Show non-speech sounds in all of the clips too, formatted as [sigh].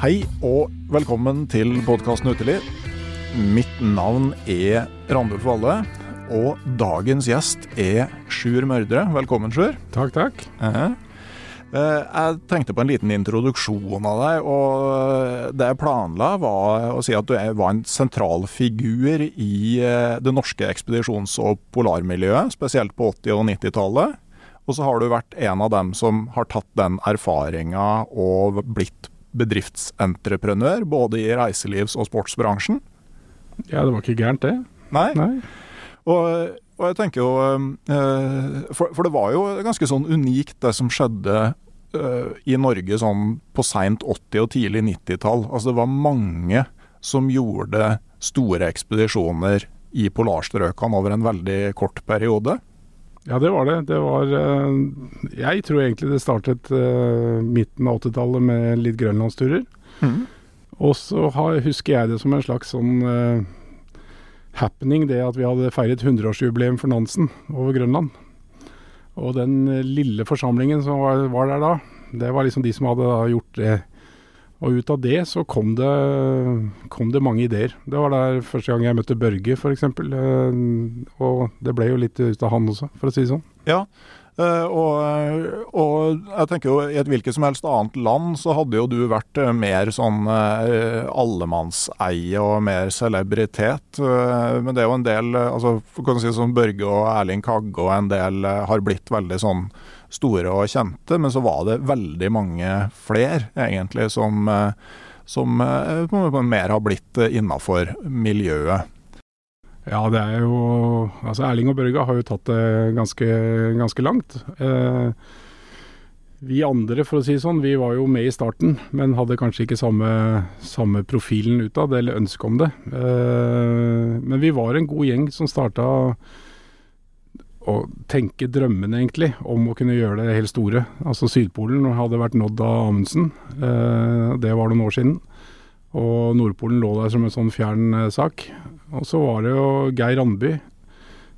Hei og velkommen til podkasten Uteliv. Mitt navn er Randulf Valle, og dagens gjest er Sjur Mørdre. Velkommen, Sjur. Takk, takk. Eh, Jeg tenkte på en liten introduksjon av deg, og det jeg planla var å si at du var en sentral figur i eh, det norske ekspedisjons- og polarmiljøet, spesielt på 80- og 90-tallet. Og så har du vært en av dem som har tatt den erfaringa og blitt bedriftsentreprenør, både i reiselivs- og sportsbransjen. Ja, det var ikke gærent, det. Nei. Nei. Og, og jeg tenker jo eh, for, for det var jo ganske sånn unikt det som skjedde eh, i Norge sånn på seint 80- og tidlig 90-tall. Altså det var mange som gjorde store ekspedisjoner i polarstrøkene over en veldig kort periode. Ja, det var det. Det var eh, Jeg tror egentlig det startet eh, midten av 80-tallet med litt grønlandsturer. Og så husker jeg det som en slags sånn eh, happening, det at vi hadde feiret 100-årsjubileum for Nansen over Grønland. Og den lille forsamlingen som var, var der da, det var liksom de som hadde gjort det. Og ut av det så kom det, kom det mange ideer. Det var der første gang jeg møtte Børge, f.eks. Og det ble jo litt ut av han også, for å si det sånn. Ja, eh, og, og jeg tenker jo i et hvilket som helst annet land så hadde jo du vært eh, mer sånn eh, allemannseie og mer celebritet. Eh, Men det er jo en del, eh, altså kan du si som Børge og Erling Kagge og en del eh, har blitt veldig sånn store og kjente, men så var det veldig mange flere egentlig som, eh, som eh, mer har blitt innafor miljøet. Ja, det er jo Altså, Erling og Børge har jo tatt det ganske, ganske langt. Eh, vi andre, for å si det sånn, vi var jo med i starten, men hadde kanskje ikke samme, samme profilen utad, eller ønske om det. Eh, men vi var en god gjeng som starta å tenke drømmen, egentlig, om å kunne gjøre det helt store. Altså Sydpolen hadde vært nådd av Amundsen. Eh, det var noen år siden. Og Nordpolen lå der som en sånn fjern eh, sak. Og så var det jo Geir Randby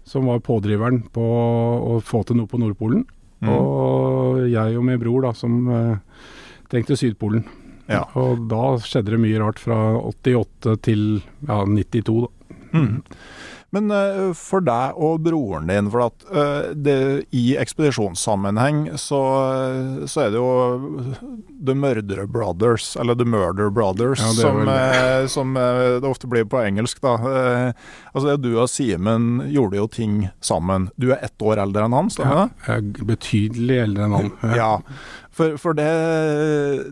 som var pådriveren på å få til noe på Nordpolen. Mm. Og jeg og min bror da, som eh, tenkte Sydpolen. Ja. Og da skjedde det mye rart fra 88 til ja, 92, da. Mm. Men eh, for deg og broren din, for at eh, det, i ekspedisjonssammenheng så, så er det jo The Murder Brothers, eller The Murder Brothers, Ja, det som, vel eh, som det ofte blir på engelsk, da. Altså Du og Simen gjorde jo ting sammen. Du er ett år eldre enn han, stemmer det? Er betydelig eldre enn han. Ja. For, for det,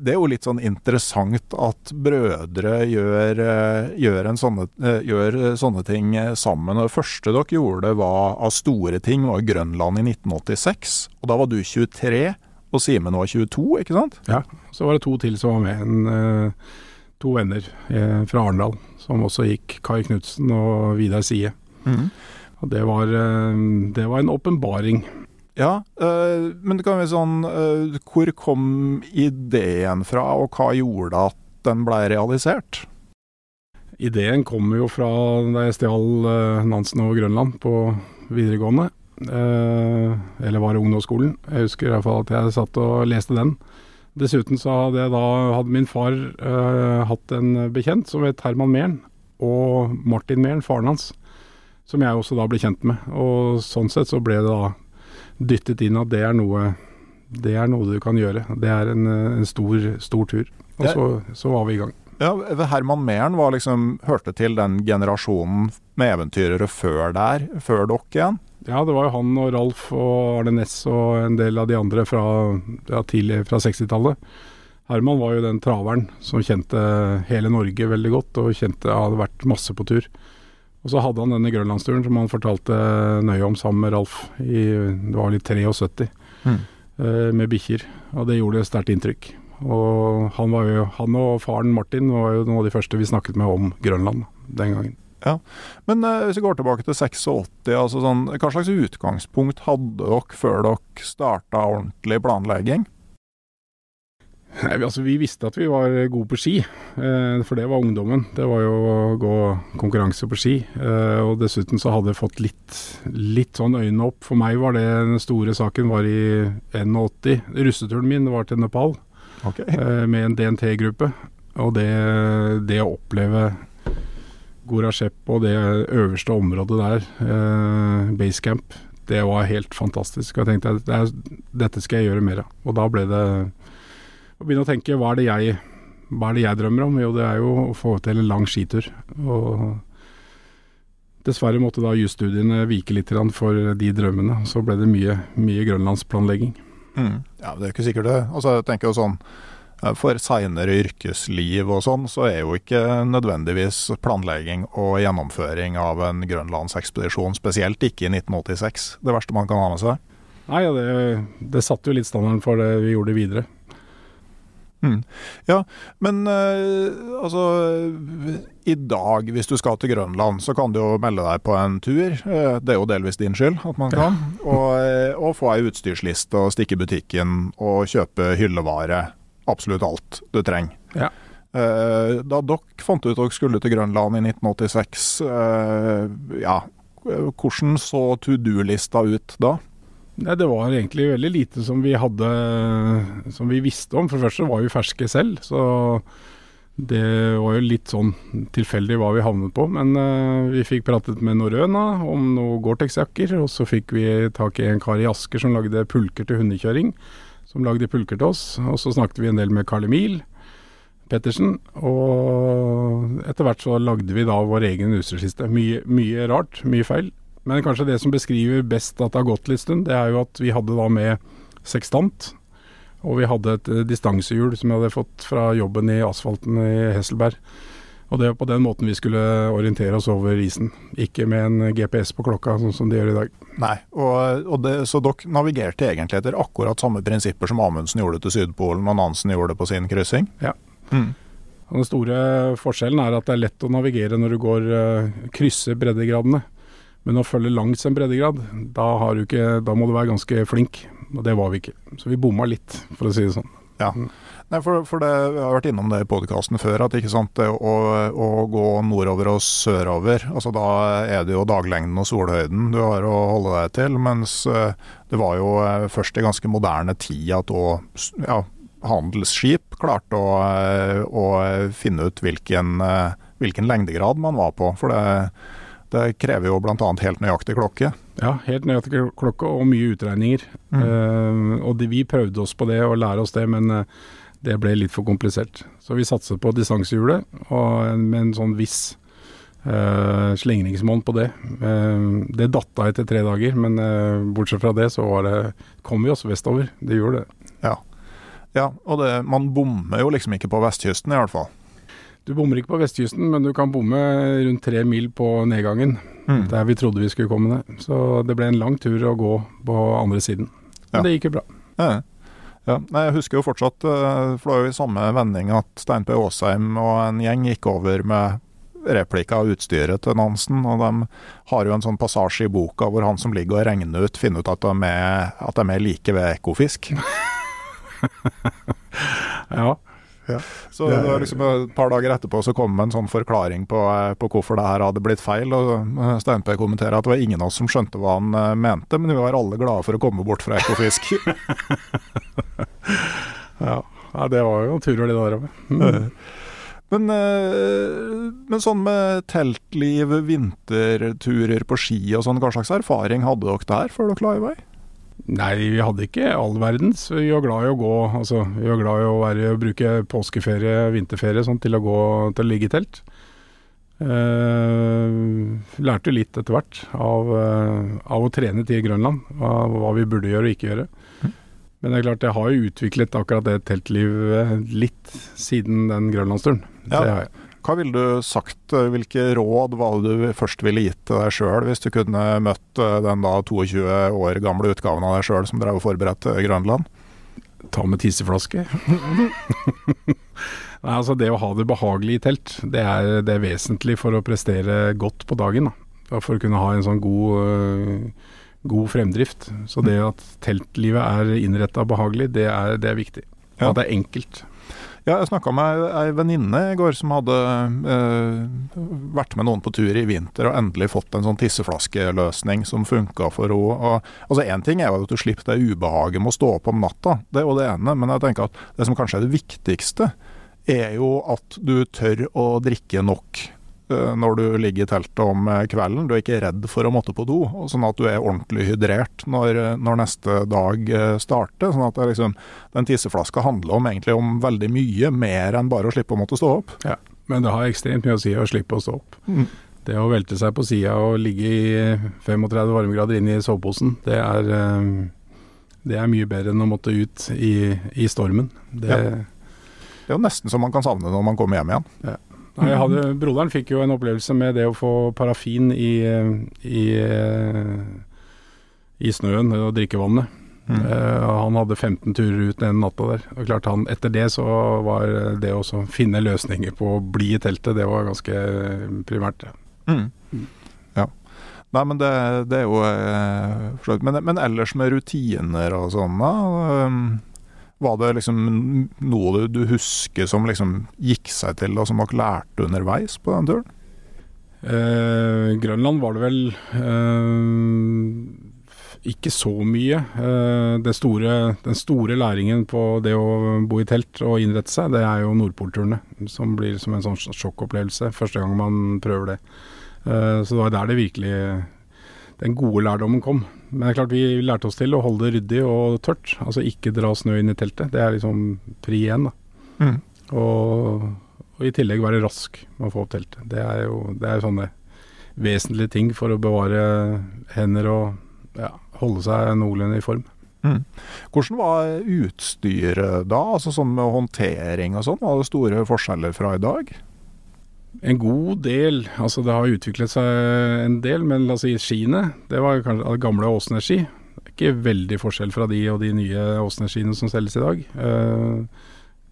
det, er jo litt sånn interessant at brødre gjør, eh, gjør, sånne, eh, gjør, sånne, ting sammen. Og Det første dere gjorde var, av store ting var Grønland i 1986. Og da var du 23, og Simen var 22, ikke sant? Ja, så var det to til som var med. En, to venner fra Arendal som også gikk. Kai Knutsen og Vidar Sie. Mm. Og det var, det var en åpenbaring. Ja, øh, men det kan være sånn øh, Hvor kom ideen fra, og hva gjorde at den ble realisert? Ideen kom jo fra da jeg stjal øh, Nansen over Grønland på videregående. Eller var det ungdomsskolen. Jeg husker i hvert fall at jeg satt og leste den. Dessuten så hadde, da, hadde min far hatt en bekjent som het Herman Mehren, og Martin Mehren, faren hans, som jeg også da ble kjent med. Og sånn sett så ble det da dyttet inn at det er noe, det er noe du kan gjøre. Det er en, en stor, stor tur. Og så, så, var vi i gang. Ja, Herman var liksom, hørte til den generasjonen med eventyrere før der, før dere igjen? Ja, det var jo han og Ralf og Arne Næss og en del av de andre fra, ja, tidlig fra 60-tallet. Herman var jo den traveren som kjente hele Norge veldig godt, og kjente hadde vært masse på tur. Og så hadde han denne grønlandsturen som han fortalte nøye om sammen med Ralf. I, det var litt 73, mm. uh, med bikkjer. Og det gjorde sterkt inntrykk. Og han, jo, han, og faren Martin var jo noen av de første vi snakket med om Grønland den gangen. Ja, Men uh, hvis vi går tilbake til 86, altså sånn, hva slags utgangspunkt hadde dere før dere starta ordentlig planlegging? Nei, altså Vi visste at vi var gode på ski, eh, for det var ungdommen. Det var jo å gå konkurranse på ski. Eh, og dessuten så hadde jeg fått litt, litt sånn øynene opp. For meg var det den store saken var i 81. Russeturen min var til Nepal okay. eh, med en DNT-gruppe. Og det, det, å oppleve Gorashep og det øverste området der, eh, basecamp, det var helt fantastisk. Og jeg tenkte at dette skal jeg gjøre mer av. Og da ble det og begynne å tenke hva er, det jeg, hva er det jeg drømmer om? Jo, det er jo å få til en lang skitur. Og dessverre måtte da jusstudiene vike litt for de drømmene. Så ble det mye, mye grønlandsplanlegging. Mm. Ja, det er jo ikke sikkert det. Altså, jeg tenker jo sånn eh, for seinere yrkesliv og sånn, så er jo ikke nødvendigvis planlegging og gjennomføring av en grønlandsekspedisjon, spesielt ikke i 1986, det verste man kan ha med seg. Nei, det, det satte jo litt standarden for det vi gjorde videre. Mm. Ja, men uh, altså I dag, hvis du skal til Grønland, så kan du jo melde deg på en tur. Uh, det er jo delvis din skyld at man kan. [laughs] Og, uh, og, få ei utstyrsliste og stikke i butikken og kjøpe hyllevare. Absolutt alt du trenger. Ja. da dere fant ut dere skulle til Grønland i 1986, ja, hvordan så to do-lista ut da? Nei, Det var egentlig veldig lite som vi hadde Som vi visste om. For det første var vi ferske selv, så det var jo litt sånn tilfeldig hva vi havnet på. Men uh, vi fikk pratet med Norøna om noen Gore-Tex-jakker, og så fikk vi tak i en kar i Asker som lagde pulker til hundekjøring. Som lagde pulker til oss. Og så snakket vi en del med Carl Emil Pettersen. Og etter hvert så lagde vi da vår egen utstyrskiste. Mye, mye rart, mye feil. Men kanskje det som beskriver best at det har gått litt stund, det er jo at vi hadde da med sekstant. Og vi hadde et uh, distansehjul som vi hadde fått fra jobben i asfalten i Hesselberg. Og det var på den måten vi skulle orientere oss over isen. Ikke med en GPS på klokka, sånn som de gjør i dag. Nei, og, og det, Så dere navigerte egentlig etter akkurat samme prinsipper som Amundsen gjorde til Sydpolen og Nansen gjorde på sin kryssing? Ja. Mm. Den store forskjellen er at det er lett å navigere når du går uh, krysser breddegradene. Men å følge langs en breddegrad, da, ikke, da, må du være ganske flink. Og det var vi ikke. Så vi bomma litt, for å si det sånn. Ja. Nei, for, for det, Jeg har vært innom det i podkasten før, at ikke sant, det å, å, gå nordover og sørover altså Da er det jo daglengden og solhøyden du har å holde deg til. Mens eh, det var jo eh, først i ganske moderne tid at òg ja, handelsskip klarte å, eh, å, finne ut hvilken, hvilken lengdegrad man var på. For det det krever jo bl.a. helt nøyaktig klokke. Ja, helt nøyaktig klokke og mye utregninger. Mm. Uh, og de, vi prøvde oss på det og lære oss det, men uh, det ble litt for komplisert. Så vi satset på distansehjulet med en sånn viss uh, slingringsmonn på det. det datta etter tre dager, men bortsett fra det så var det, kom vi oss vestover. Det gjorde det. Ja. Ja, og det, man bommer jo liksom ikke på vestkysten, i hvert fall. Du bommer ikke på vestkysten, men du kan bomme rundt tre mil på nedgangen. Mm. Der vi trodde vi skulle komme ned. Så det ble en lang tur å gå på andre siden. Men Ja. det gikk jo bra. Ja. Ja. Nei, jeg husker jo fortsatt, eh, for det var jo i samme vending at Stein P. Aasheim og en gjeng gikk over med replika av utstyret til Nansen, og de har jo en sånn passasje i boka hvor han som ligger og regner ut, finner ut at de er, at de er like ved Ekofisk. [laughs] Ja. Så det var liksom et par dager etterpå så kom en sånn forklaring på, eh, på hvorfor det her hadde blitt feil, og Steinberg kommenterer at det var ingen av oss som skjønte hva han eh, mente, men vi var alle glade for å komme bort fra Ekofisk. [laughs] [laughs] ja. ja det var jo turer, det der òg. Mm. Men, eh, men sånn med teltliv, vinterturer på ski og sånn, hva slags erfaring hadde dere der før dere la i vei? Nei, vi hadde ikke all verdens. Vi var glad i å gå. Altså, vi var glad i å være, bruke påskeferie, vinterferie sånn, til å gå til å ligge i telt. Uh, lærte litt etter hvert av, uh, av å trene til Grønland. Av hva vi burde gjøre og ikke gjøre. Men det er klart, jeg har jo utviklet akkurat det teltlivet litt siden den grønlandsturen. Ja. Det har jeg. Hva ville du sagt, eh, hvilke råd var det du først ville gitt til deg sjøl, hvis du kunne møtt eh, den da 22 år gamle utgaven av deg sjøl som drev og forberedte Grønland? Ta med tisseflaske. [laughs] Nei, altså Det å ha det behagelig i telt, det er, det er vesentlig for å prestere godt på dagen. Da. For å kunne ha en sånn god, øh, god fremdrift. Så det at teltlivet er innretta behagelig, det er, det er viktig. Ja. At det er enkelt. Ja, jeg snakka med ei venninne i går som hadde eh, vært med noen på tur i vinter og endelig fått en sånn tisseflaskeløsning som funka for henne. Altså ting er jo at du slipper det ubehaget med å stå opp om natta, det er jo det ene. Men jeg tenker at det som kanskje er det viktigste, er jo at du tør å drikke nok når du ligger i teltet om eh, kvelden. Du er ikke redd for å måtte på do, sånn at du er ordentlig hydrert når, når neste dag eh, starter. Sånn at det liksom, den tisseflaska handler om, egentlig om veldig mye mer enn bare å slippe å måtte stå opp. Ja. Men det har ekstremt mye å si å slippe å stå opp. Mm. Det å velte seg på sida og ligge i 35 varmegrader inne i soveposen, det er, det er mye bedre enn å måtte ut i, i stormen. Det, Ja. Det er jo nesten så man kan savne når man kommer hjem igjen. Nei, hadde, broderen fikk jo en opplevelse med det å få parafin i, i, i snøen og drikkevannet. Mm. Uh, han hadde 15 turer ut den natta der. Og klart han, Etter det så var det å finne løsninger på å bli i teltet, det var ganske primært. Mm. Ja. Nei, men det, det er jo eh, men, men ellers med rutiner og sånn, da? ehm, Var det liksom noe du, husker som liksom gikk seg til, og som dere lærte underveis på den turen? Eh, Grønland var det vel eh, ikke så mye. Eh, store, den store læringen på det å bo i telt og innrette seg, det er jo Nordpolturene. Som blir som en sånn sjokkopplevelse første gang man prøver det. Eh, så det var der det virkelig den gode lærdommen kom. Men det er klart vi lærte oss til å holde det ryddig og tørt. Altså ikke dra snø inn i teltet. Det er liksom pri én. da. Mm. Og, og i tillegg være rask med å få opp teltet. Det er jo det er sånne vesentlige ting for å bevare hender og ja, holde seg noenlunde i form. Mm. Hvordan var utstyret da, altså sånn med håndtering og sånn? Var det store forskjeller fra i dag? En god del, altså det har utviklet seg en del, men la oss si skiene, det var kanskje gamle Åsnes-ski. Ikke veldig forskjell fra de og de nye Åsnes-skiene som selges i dag. Eh,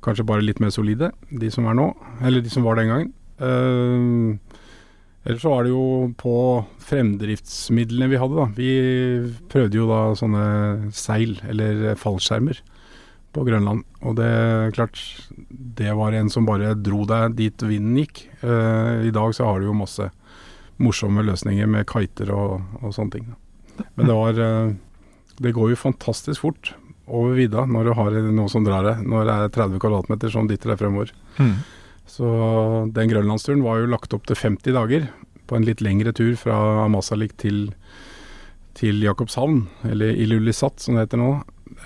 kanskje bare litt mer solide, de som er nå, eller de som var den gangen. Eh, ellers så var det jo på fremdriftsmidlene vi hadde, da. Vi prøvde jo da sånne seil, eller fallskjermer, på Grønland. Og det klart, det var en som bare dro deg dit vinden gikk. Uh, I dag så har du jo masse morsomme løsninger med kiter og, og sånne ting. Men det var uh, Det går jo fantastisk fort over vidda når du har noe som drar deg. Når det er 30 kvadratmeter som dytter deg fremover. Så den grønlandsturen var jo lagt opp til 50 dager på en litt lengre tur fra Ammasalik til, til Jakobshavn, eller Ilulissat som det heter nå.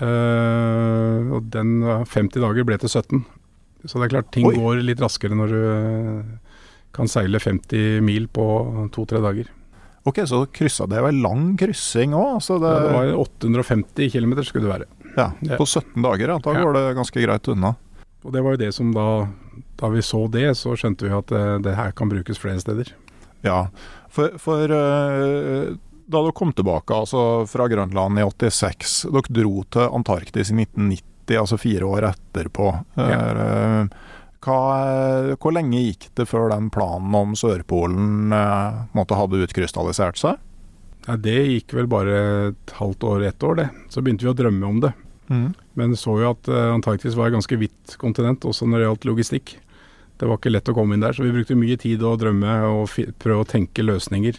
Eh, og den eh, 50 dager ble til 17. Så det er klart ting Oi. går litt raskere når du eh, kan seile 50 mil på to-tre dager. Ok, så kryssa det ei lang kryssing òg. Altså det, Ja, det var 850 km skulle det være. Ja, På 17 dager, ja. Da går det ganske greit unna. Og det var jo det som da Da vi så det, så skjønte vi at det, det her kan brukes flere steder. Ja, for, for uh, da dere kom tilbake altså fra Grønland i 86, dere dro til Antarktis i 1990, altså fire år etterpå. Ja. Uh, hva, hvor lenge gikk det før den planen om Sørpolen uh, måtte hadde utkrystallisert seg? Ja, det gikk vel bare et halvt år, ett år, det. Så begynte vi å drømme om det. Mm. Men så jo at uh, Antarktis var et ganske hvitt kontinent, også når det gjaldt logistikk. Det var ikke lett å komme inn der, så vi brukte mye tid å drømme og prøve å tenke løsninger.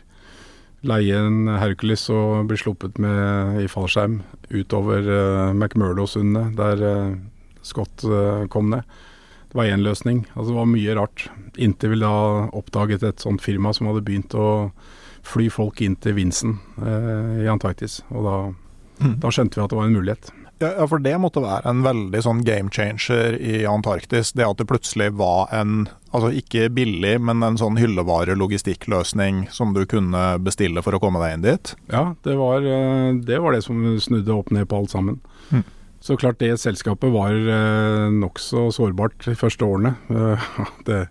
Leie en Hercules og bli sluppet med i fallskjerm utover uh, McMurdo-sundet, der uh, Scott uh, kom ned. Det var én løsning. Altså det var mye rart. Inntil vi da oppdaget et sånt firma som hadde begynt å fly folk inn til Vinsen i Antarktis. Og da, mm. da skjønte vi at det var en mulighet. Ja, for det måtte være en veldig sånn game changer i Antarktis. Det at det plutselig var en, altså ikke billig, men en sånn hyllevare-logistikkløsning som du kunne bestille for å komme deg inn dit? Ja, det var eh, det, var det som snudde opp ned på alt sammen. Mm. Så klart det selskapet var eh, nokså sårbart de første årene. Eh, [laughs] det,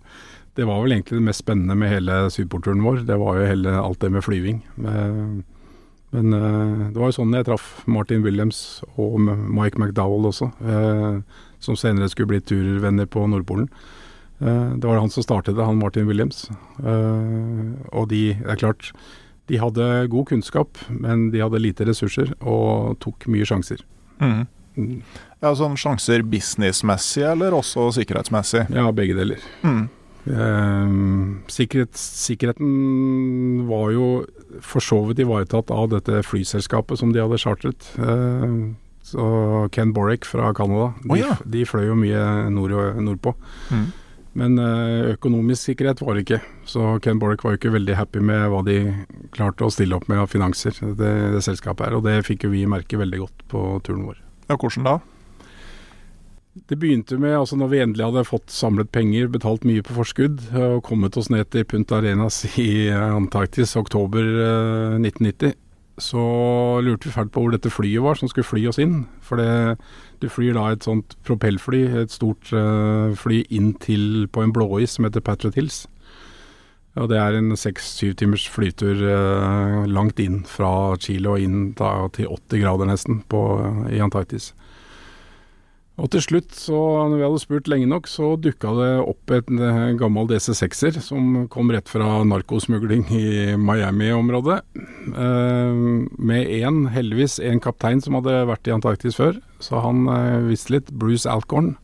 det, var vel egentlig det mest spennende med hele sydporturen vår. Det var jo hele, alt det med flyving. Men uh, det var jo sånn jeg traff Martin Williams og Mike McDowell også, uh, som senere skulle bli turvenner på Nordpolen. Uh, det var han som startet det, han Martin Williams. og de, det er klart, de hadde god kunnskap, men de hadde lite ressurser og tok mye sjanser. Mm. Mm. Ja, sånn Sjanser businessmessig eller også sikkerhetsmessig? Ja, begge deler. Mm. Sikkerhet, sikkerheten var jo for så vidt ivaretatt av dette flyselskapet som de hadde chartret. Eh, så Ken Borrick fra Canada, de, oh, ja. de, fløy jo mye nord, nordpå. Mm. Men eh, økonomisk sikkerhet var det ikke. Så Ken Borrick var jo ikke veldig happy med hva de klarte å stille opp med av finanser, det, det selskapet her. Og det fikk jo vi merke veldig godt på turen vår. Ja, Hvordan da? Det begynte med, altså når vi endelig hadde fått samlet penger, betalt mye på forskudd, og kommet oss ned til Punta Arenas [laughs] i Antarktis oktober 1990, eh, så lurte vi fælt på hvor dette flyet var som skulle fly oss inn. For det, du flyr da et sånt propellfly, et stort uh, fly, inn til på en blåis som heter Patriot Hills. Og det er en seks-syv timers flytur uh, langt inn fra Chile og inn da, til 80 grader nesten på, i Antarktis. Og til slutt, så når vi hadde spurt lenge nok, så dukka det opp en eh, gammel DC6-er som kom rett fra narkosmugling i Miami-området. Eh, med én, heldigvis en kaptein som hadde vært i Antarktis før, så han eh, visste litt. Bruce Alcorn.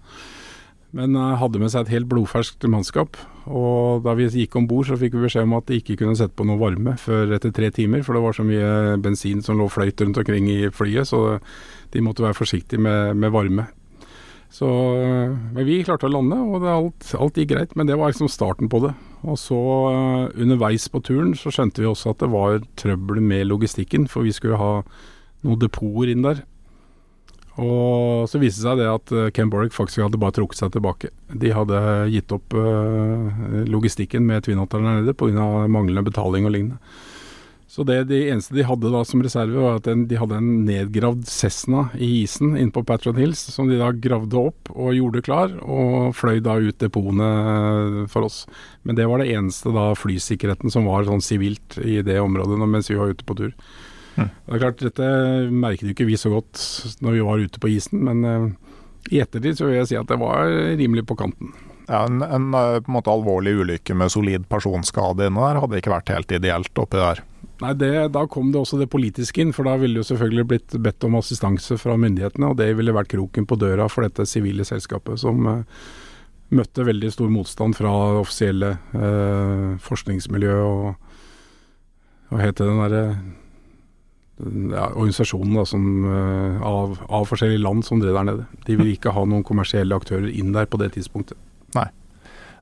Men hadde med seg et helt blodferskt mannskap. Og da vi gikk om bord, så fikk vi beskjed om at de ikke kunne sette på noe varme før etter tre timer, for det var så mye bensin som lå fløyt rundt omkring i flyet, så de måtte være forsiktige med, med varme. Så, men vi klarte å lande, og alt, alt, gikk greit. Men det var liksom starten på det. Og så uh, underveis på turen så skjønte vi også at det var trøbbel med logistikken, for vi skulle ha noen depoter inn der. Og så viste det seg det at uh, Ken Borrick faktisk hadde bare trukket seg tilbake. De hadde gitt opp logistikken med Twin Otter der nede pga. manglende betaling og lignende. Så det de eneste de hadde da som reserve, var at de hadde en nedgravd Cessna i isen inne på Patron Hills, som de da gravde opp og gjorde klar, og fløy da ut depotene for oss. Men det var det eneste da flysikkerheten som var sånn sivilt i det området mens vi var ute på tur. Mm. Det er klart, Dette merket jo ikke vi så godt når vi var ute på isen, men uh, i ettertid så vil jeg si at det var rimelig på kanten. Ja, En, en eh, på en måte alvorlig ulykke med solid personskade inne der hadde ikke vært helt ideelt oppi der. Nei, det, Da kom det også det politiske inn, for da ville det jo selvfølgelig blitt bedt om assistanse fra myndighetene. Og det ville vært kroken på døra for dette sivile selskapet, som uh, møtte veldig stor motstand fra offisielle uh, forskningsmiljø og Hva heter den derre ja, organisasjonen da, som, uh, av, av, forskjellige land som drev der nede. De ville ikke ha noen kommersielle aktører inn der på det tidspunktet.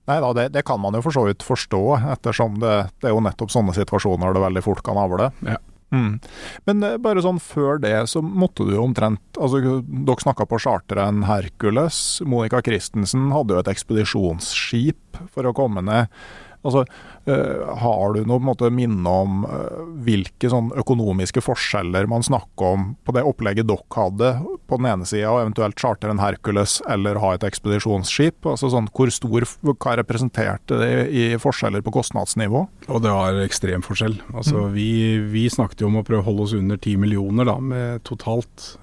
Nei. Da, det, det, kan man jo for så vidt forstå, ettersom det, det, er jo nettopp sånne situasjoner det veldig fort kan avle. Ja. Mm. Men eh, bare sånn før det, så måtte du jo omtrent altså Dere snakka på charteren Hercules. Monica Christensen hadde jo et ekspedisjonsskip for å komme ned. Altså, Har du noe måte minne om uh, hvilke sånn økonomiske forskjeller man snakker om på det opplegget dere hadde på den ene sida, og eventuelt charter en Hercules eller ha et ekspedisjonsskip? Altså sånn, Hvor stor, hva representerte det i forskjeller på kostnadsnivå? Og det var ekstrem forskjell. Altså, mm. vi, vi, snakket jo om å prøve å holde oss under ti millioner da, med totalt.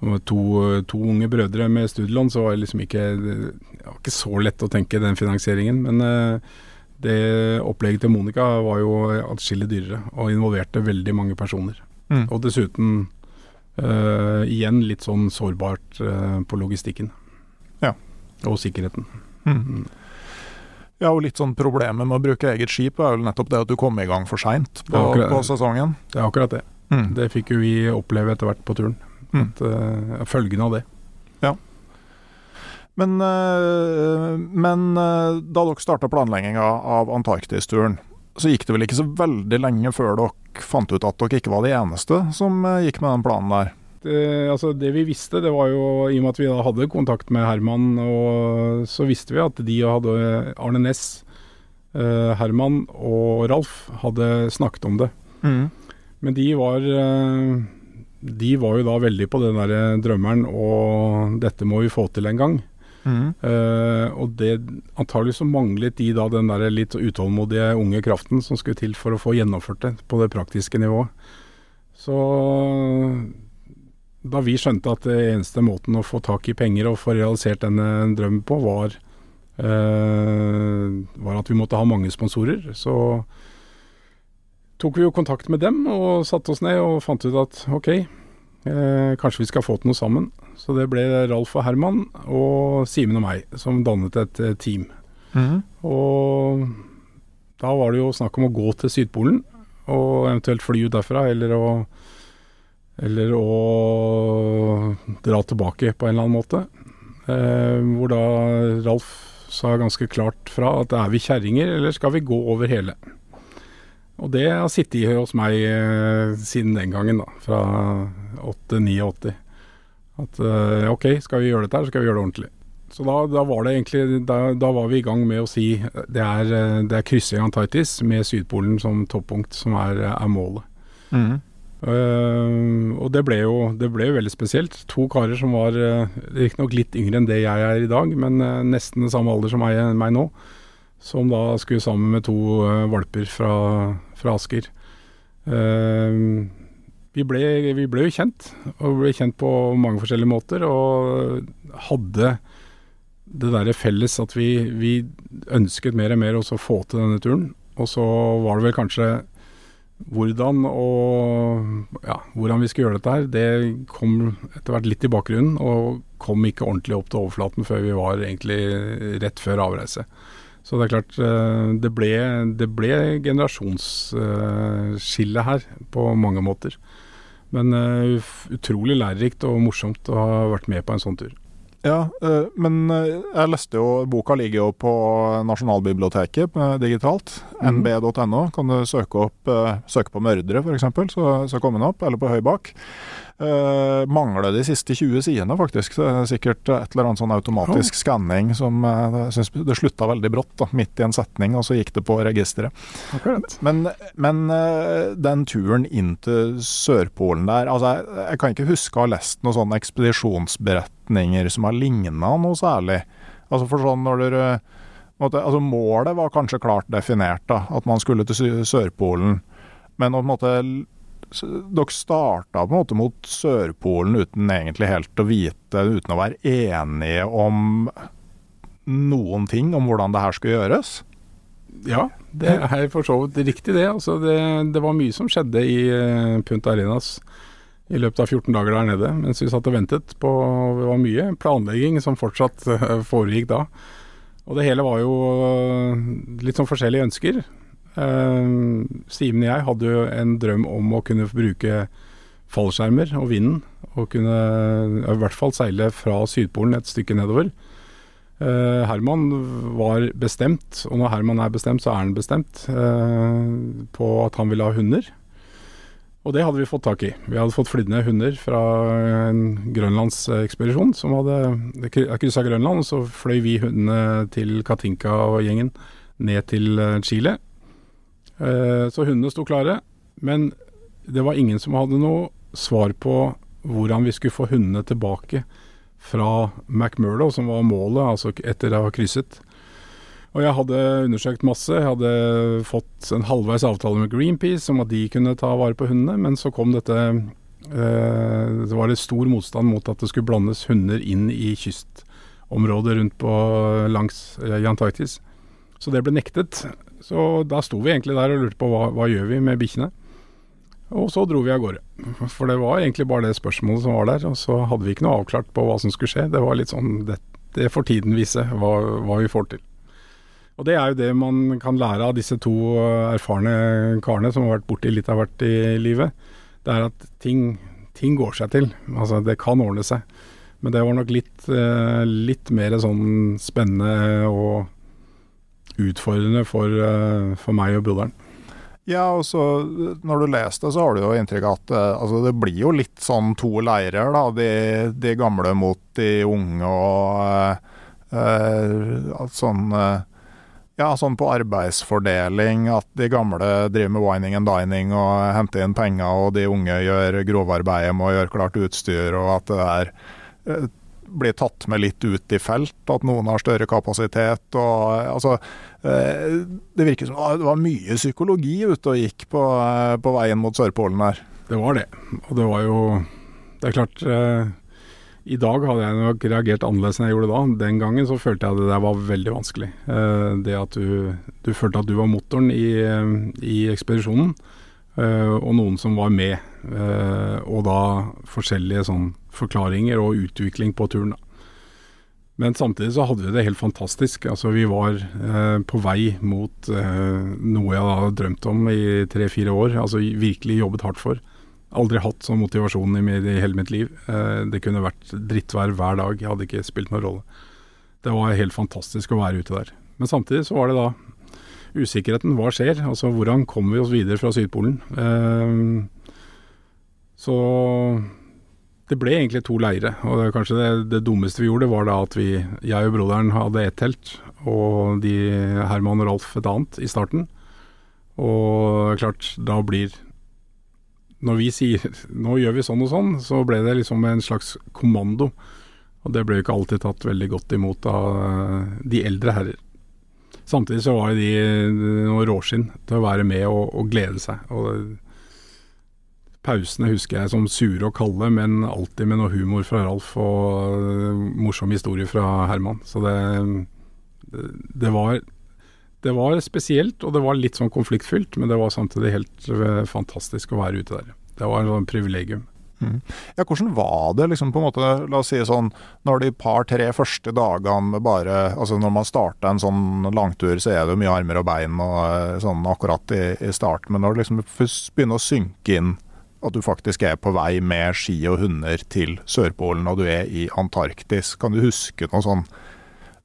med to, to, unge brødre med studielån, så var det liksom ikke, det var ikke så lett å tenke den finansieringen. Men uh, det opplegget til Monica var jo atskillig dyrere, og involverte veldig mange personer. Mm. Og dessuten uh, igjen litt sånn sårbart uh, på logistikken. Ja. Og sikkerheten. Mm. mm. Ja, og litt sånn Problemet med å bruke eget skip er vel nettopp det at du kom i gang for seint på, på, sesongen. Det er akkurat det. Mm. Det fikk jo vi oppleve etter hvert på turen. Mm. At, uh, følgen av det. Men, uh, men uh, da dere starta planlegginga av Antarktis-turen, så gikk det vel ikke så veldig lenge før dere fant ut at dere ikke var de eneste som gikk med den planen der? Det, altså det vi visste, det var jo i og med at vi da hadde kontakt med Herman, og så visste vi at de hadde Arne Næss, Herman og Ralf hadde snakket om det. Mm. Men de var de var jo da veldig på den der drømmeren og dette må vi få til en gang. Uh, og det antagelig så manglet de da den der litt utålmodige unge kraften som skulle til for å få gjennomført det på det praktiske nivået. Så da vi skjønte at det eneste måten å få tak i penger og få realisert denne drømmen på, var, uh, var at vi måtte ha mange sponsorer, så tok vi jo kontakt med dem og satte oss ned og fant ut at ok, eh, kanskje vi skal få til noe sammen. Så det ble Ralf og Herman og Simen og meg som dannet et eh, team. Mm. Og da var det jo snakk om å gå til Sydpolen og eventuelt fly ut derfra, eller å, eller å dra tilbake på en eller annen måte. Eh, hvor da Ralf sa ganske klart fra at er vi kjerringer, eller skal vi gå over hele? Og det har sittet i hos meg eh, siden den gangen, da. Fra 8-89. At eh, ok, skal vi gjøre dette her, så skal vi gjøre det ordentlig. Så da, da var det egentlig da, da, var vi i gang med å si det er, eh, det er kryssing Antarktis med Sydpolen som toppunkt som er, er målet. Mm. Uh, og det ble, jo, det ble jo veldig spesielt. To karer som var uh, riktignok litt yngre enn det jeg er i dag, men uh, nesten samme alder som meg, meg nå som da skulle sammen med to uh, valper fra, fra Asker. Uh, vi, ble, vi, ble, jo kjent, og ble kjent på mange forskjellige måter. Og hadde det derre felles at vi, vi, ønsket mer og mer å få til denne turen. Og så var det vel kanskje hvordan og ja, hvordan vi skulle gjøre dette her, det kom etter hvert litt i bakgrunnen, og kom ikke ordentlig opp til overflaten før vi var egentlig rett før avreise. Så det er klart, eh, det ble, det ble generasjonsskille her på mange måter. Men eh, utrolig lærerikt og morsomt å ha vært med på en sånn tur. Ja, eh, men jeg leste jo Boka ligger jo på Nasjonalbiblioteket digitalt. Mm. nb.no. Kan du søke, opp, søke på mørdere, f.eks., så, så kommer den opp. Eller på Høybakk. Uh, mangler de siste 20 sidene, faktisk. Så det er sikkert et eller annet sånn automatisk oh. skanning som uh, det slutta veldig brått, da, midt i en setning, og så gikk det på registeret. Men, men uh, den turen inn til Sørpolen der altså jeg, jeg, kan ikke huske å ha lest noen sånne ekspedisjonsberetninger som har ligna noe særlig. Altså for sånn når dere altså Målet var kanskje klart definert, da, at man skulle til Sørpolen. Men å på en måte dere starta på en måte mot Sørpolen uten egentlig helt å vite, uten å være enige om noen ting om hvordan det her skulle gjøres? Ja, det er for så vidt riktig det. Altså det, det, var mye som skjedde i uh, Punta Arenas i løpet av 14 dager der nede mens vi satt og ventet på Det var mye planlegging som fortsatt uh, foregikk da. Og det hele var jo uh, litt sånn forskjellige ønsker. Uh, Simen og jeg hadde jo en drøm om å kunne bruke fallskjermer og vinden, og kunne i hvert fall seile fra Sydpolen et stykke nedover. Uh, Herman var bestemt, og når Herman er bestemt, så er han bestemt, uh, på at han ville ha hunder. Og det hadde vi fått tak i. Vi hadde fått flydd ned hunder fra en grønlandsekspedisjon som hadde kryssa Grønland, og så fløy vi hundene til Katinka og gjengen ned til Chile. Så hundene sto klare, men det var ingen som hadde noe svar på hvordan vi skulle få hundene tilbake fra McMurdo, som var målet, altså etter å ha krysset. Og jeg hadde undersøkt masse. Jeg hadde fått en halvveis avtale med Greenpeace om at de kunne ta vare på hundene, men så kom dette eh, Det var det stor motstand mot at det skulle blandes hunder inn i kystområdet rundt på langs eh, Antarktis. Så det ble nektet. Så da sto vi egentlig der og lurte på hva, hva gjør vi med bikkjene. Og så dro vi av gårde. For det var egentlig bare det spørsmålet som var der. Og så hadde vi ikke noe avklart på hva som skulle skje. Det var litt sånn Det, det får tiden vise hva, hva, vi får til. Og det er jo det man kan lære av disse to erfarne karene som har vært borti litt av hvert i livet. Det er at ting, ting går seg til. Altså det kan ordne seg. Men det var nok litt, eh, litt mer sånn spennende og utfordrende for, eh, for meg og broderen. Ja, og så når du leser det, så har du jo inntrykk av at eh, altså, det blir jo litt sånn to leirer, da. De, de gamle mot de unge og uh, sånn uh, ja, sånn på arbeidsfordeling, at de gamle driver med wining and dining og henter inn penger, og de unge gjør grovarbeidet med å gjøre klart utstyr, og at det er blir tatt med litt ut i felt, at noen har større kapasitet. Og, altså, eh, det virker som det var mye psykologi ute og gikk på, eh, på veien mot Sørpolen her. Det var det. Og det var jo Det er klart eh, I dag hadde jeg nok reagert annerledes enn jeg gjorde da. Den gangen så følte jeg at det der var veldig vanskelig. Det at du, du, følte at du var motoren i, i ekspedisjonen. Uh, og noen som var med. Uh, og da forskjellige sånn forklaringer og utvikling på turen. Men samtidig så hadde vi det helt fantastisk. Altså Vi var uh, på vei mot noe jeg hadde drømt om i tre-fire år. Altså virkelig jobbet hardt for. Aldri hatt sånn motivasjon i hele mitt liv. det kunne vært drittvær hver dag. Jeg hadde ikke spilt noen rolle. Det var helt fantastisk å være ute der. Men samtidig så var det da usikkerheten. Hva skjer? Altså hvordan kommer vi oss videre fra Sydpolen? Eh, så det ble egentlig to leire. Og det, kanskje det, det, dummeste vi gjorde, var da at vi, jeg og broderen hadde ett telt, og de, Herman og Ralf et annet i starten. Og klart, da blir Når vi sier nå gjør vi sånn og sånn, så ble det liksom en slags kommando. Og det ble ikke alltid tatt veldig godt imot av de eldre herrer. Samtidig så var de noe råskinn til å være med og, og glede seg. Og pausene husker jeg som sure og kalde, men alltid med noe humor fra Ralf og uh, morsom historie fra Herman. Så det, det, var, det var spesielt, og det var litt sånn konfliktfylt, men det var samtidig helt uh, fantastisk å være ute der. Det var et sånn privilegium. Mm. Ja, hvordan var det liksom på en måte, la oss si sånn, når de par-tre første dagene bare altså Når man starter en sånn langtur, så er det mye armer og bein og eh, sånn akkurat i, i starten, men når det liksom begynner å synke inn at du faktisk er på vei med ski og hunder til Sørpolen, og du er i Antarktis, kan du huske noe sånn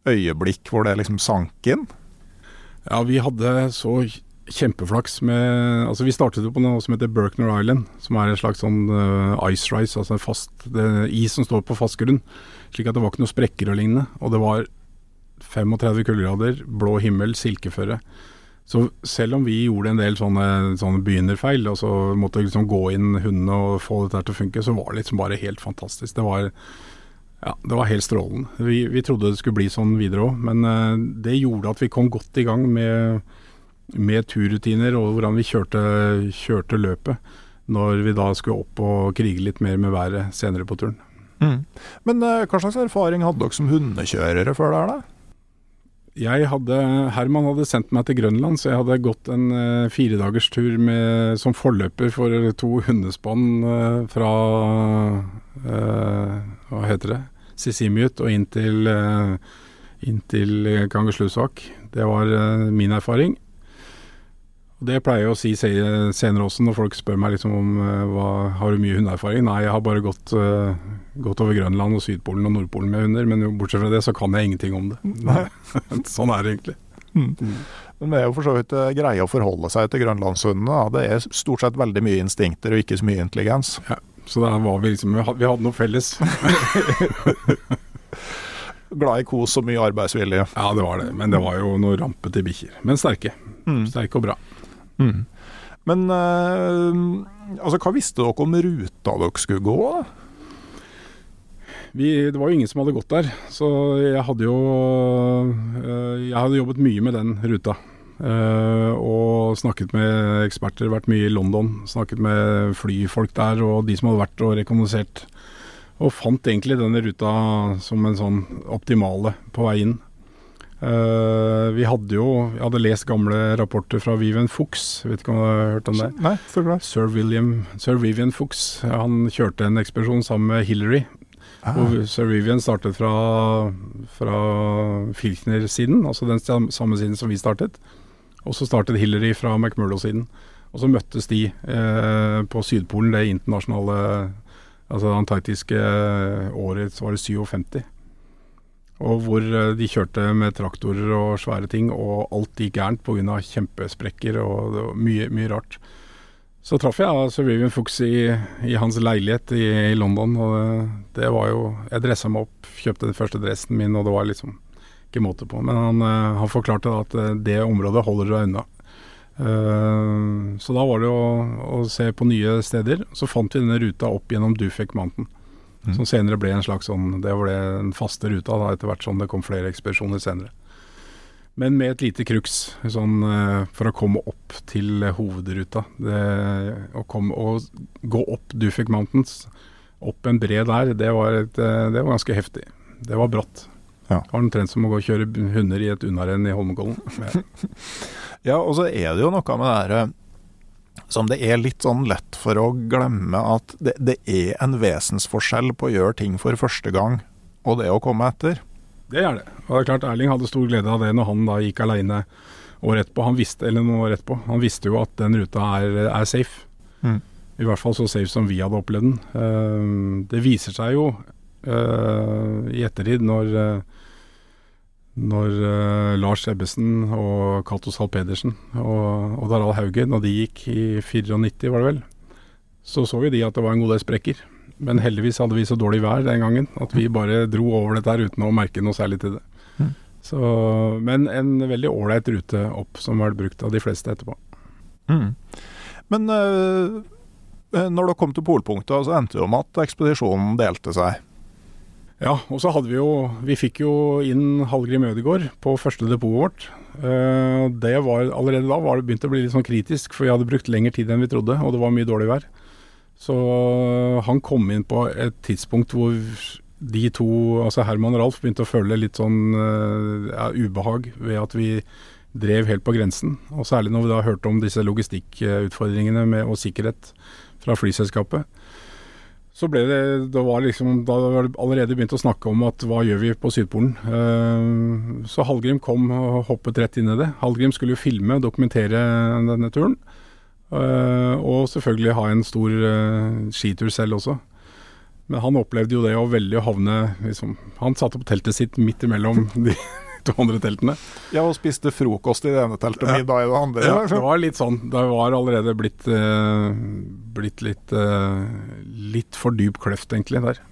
øyeblikk hvor det liksom sank inn? Ja, vi hadde så kjempeflaks med Altså, vi startet jo på noe som heter Berkner Island, som er en slags sånn uh, ice rise, altså fast det, is som står på fast grunn. Slik at det var ikke noe sprekker og lignende. Og det var 35 kuldegrader, blå himmel, silkeføre. Så selv om vi gjorde en del sånne, sånne begynnerfeil, og så måtte liksom gå inn hundene og få dette til å funke, så var det liksom bare helt fantastisk. Det var ja, det var helt strålende. Vi, vi trodde det skulle bli sånn videre òg, men uh, det gjorde at vi kom godt i gang med med turrutiner og hvordan vi kjørte, kjørte, løpet. Når vi da skulle opp og krige litt mer med været senere på turen. Mm. Men uh, hva slags erfaring hadde dere som hundekjørere før det her, da? Jeg hadde, Herman hadde sendt meg til Grønland, så jeg hadde gått en uh, firedagerstur som forløper for to hundespann uh, fra uh, Hva heter det? Sisimiut og inn til, uh, inn til Kangerslusvak. Det var min erfaring. Det pleier jeg å si senere også, når folk spør meg liksom om uh, hva, har du mye hundeerfaring. Nei, jeg har bare gått, uh, gått, over Grønland og Sydpolen og Nordpolen med hunder, men bortsett fra det så kan jeg ingenting om det. Nei. [laughs] sånn er det egentlig. Mm. Mm. Men det er jo for så vidt uh, greie å forholde seg til grønlandshundene. Det er stort sett veldig mye instinkter og ikke så mye intelligens. Ja, så der var vi liksom Vi hadde noe felles. [laughs] glad i kos og mye arbeidsvilje. Ja, det var det. Men det var jo noe rampete bikkjer. Men sterke. Mm. Sterke og bra. Mm. Men eh, altså, hva visste dere om ruta dere skulle gå? da? Vi, det var jo ingen som hadde gått der, så jeg hadde jo øh, Jeg hadde jobbet mye med den ruta. øh, og snakket med eksperter, vært mye i London. Snakket med flyfolk der og de som hadde vært og rekognosert. Og fant egentlig denne ruta som en sånn optimale på vei inn. Eh, vi hadde jo Jeg hadde lest gamle rapporter fra Vivian Fuchs. Vet ikke om du har hørt om det? Nei, så glad. Sir, William, Sir Vivian Fuchs. Han kjørte en ekspedisjon sammen med Hillary. Ah. Og Sir Vivian startet fra, fra Filchner-siden, altså den samme siden som vi startet. Og så startet Hillary fra McMurdo-siden. Og så møttes de eh, på Sydpolen, det internasjonale Altså det antarktiske året, så var det 57. Og hvor eh, de kjørte med traktorer og svære ting, og alt gikk gærent pga. kjempesprekker og mye, mye rart. Så traff jeg da Sir Vivian Fuchs i, i hans leilighet i, i London, og det, det var jo Jeg dressa meg opp, kjøpte den første dressen min, og det var liksom ikke måte på. Men han, eh, han forklarte da at eh, det området holder deg unna. Uh, så da var det å, å se på nye steder. Så fant vi denne ruta opp gjennom Dufek Mountain. Mm. Som senere ble en slags sånn Det ble den faste ruta da, etter hvert som det kom flere ekspedisjoner senere. Men med et lite crux sånn, eh, for å komme opp til hovedruta. Det, å, komme, å gå opp Dufik Mountains, opp en bre der, det var, et, eh, det var ganske heftig. Det var bratt. Ja. Det var omtrent som å gå og kjøre hunder i et unnarenn i Holmenkollen. [laughs] Ja. Ja, og så er det jo noe med det her eh, som det er litt sånn lett for å glemme at det, det er en vesensforskjell på å gjøre ting for første gang og det å komme etter. Det er det. Og det er klart Erling hadde stor glede av det når han da gikk aleine året etterpå. Han visste, eller noen år etterpå. Han visste jo at den ruta er, er safe. Mm. I hvert fall så safe som vi hadde opplevd den. Eh, det viser seg jo eh, i ettertid når eh, når uh, Lars Ebbesen og Cato Zahl Pedersen og Odd Harald Hauge, når de gikk i 94, var det vel, så så jo de at det var en god del sprekker. Men heldigvis hadde vi så dårlig vær den gangen at vi bare dro over dette her uten å merke noe særlig til det. Mm. Så, men en veldig ålreit rute opp som ble brukt av de fleste etterpå. Mm. Men uh, når det kom til polpunktet, så endte det jo med at ekspedisjonen delte seg. Ja, og så hadde vi jo Vi fikk jo inn Hallgrim Ødegaard på første depotet vårt. Eh, det var Allerede da var det begynt å bli litt sånn kritisk, for vi hadde brukt lengre tid enn vi trodde, og det var mye dårlig vær. Så han kom inn på et tidspunkt hvor de to, altså Herman og Ralf, begynte å føle litt sånn eh, ja, ubehag ved at vi drev helt på grensen. Og særlig når vi da hørte om disse logistikkutfordringene med, og sikkerhet fra flyselskapet. Så ble det, det var liksom, Da var det allerede begynt å snakke om at hva gjør vi på Sydpolen. Eh, så Hallgrim kom og hoppet rett inn i det. Hallgrim skulle jo filme og dokumentere denne turen. Eh, og selvfølgelig ha en stor eh, skitur selv også. Men han opplevde jo det å veldig havne liksom, Han satte opp teltet sitt midt imellom de to andre teltene. Ja, og spiste frokost i det ene teltet, middag i det andre. Ja, det var litt sånn. Det var allerede blitt, eh, blitt litt, eh, litt for dyp kløft, egentlig, der.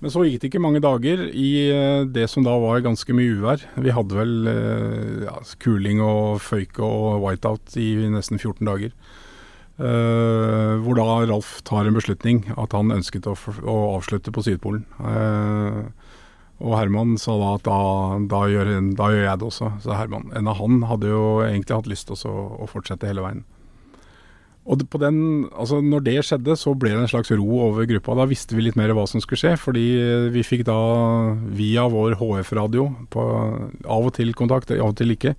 Men så gikk det ikke mange dager i eh, det som da var ganske mye uvær. Vi hadde vel eh, ja, kuling og føyke og whiteout i nesten 14 dager. Uh, hvor da Ralf tar en beslutning at han ønsket å, å avslutte på Sydpolen. Eh, og Herman sa da at da, da, gjør, da gjør jeg det også, sa Herman. En av han hadde jo egentlig hatt lyst til å fortsette hele veien. Og på den, altså når det skjedde, så ble det en slags ro over gruppa. Da visste vi litt mer hva som skulle skje, fordi vi fikk da via vår HF-radio av og til kontakt, av og til ikke,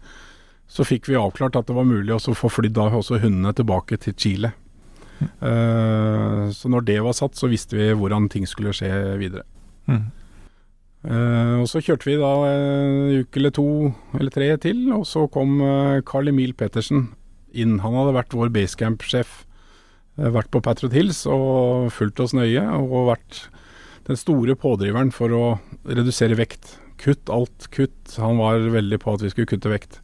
så fikk vi avklart at det var mulig å få flydd da også hundene tilbake til Chile. Eh, så når det var satt, så visste vi hvordan ting skulle skje videre. Mm. Eh, og så kjørte vi da en uke eller to eller tre til, og så kom eh, Carl Emil Pettersen inn. Han hadde vært vår basecamp-sjef, eh, vært på Patriot Hills og fulgt oss nøye, og vært den store pådriveren for å redusere vekt. Kutt alt, kutt. Han var veldig på at vi skulle kutte vekt.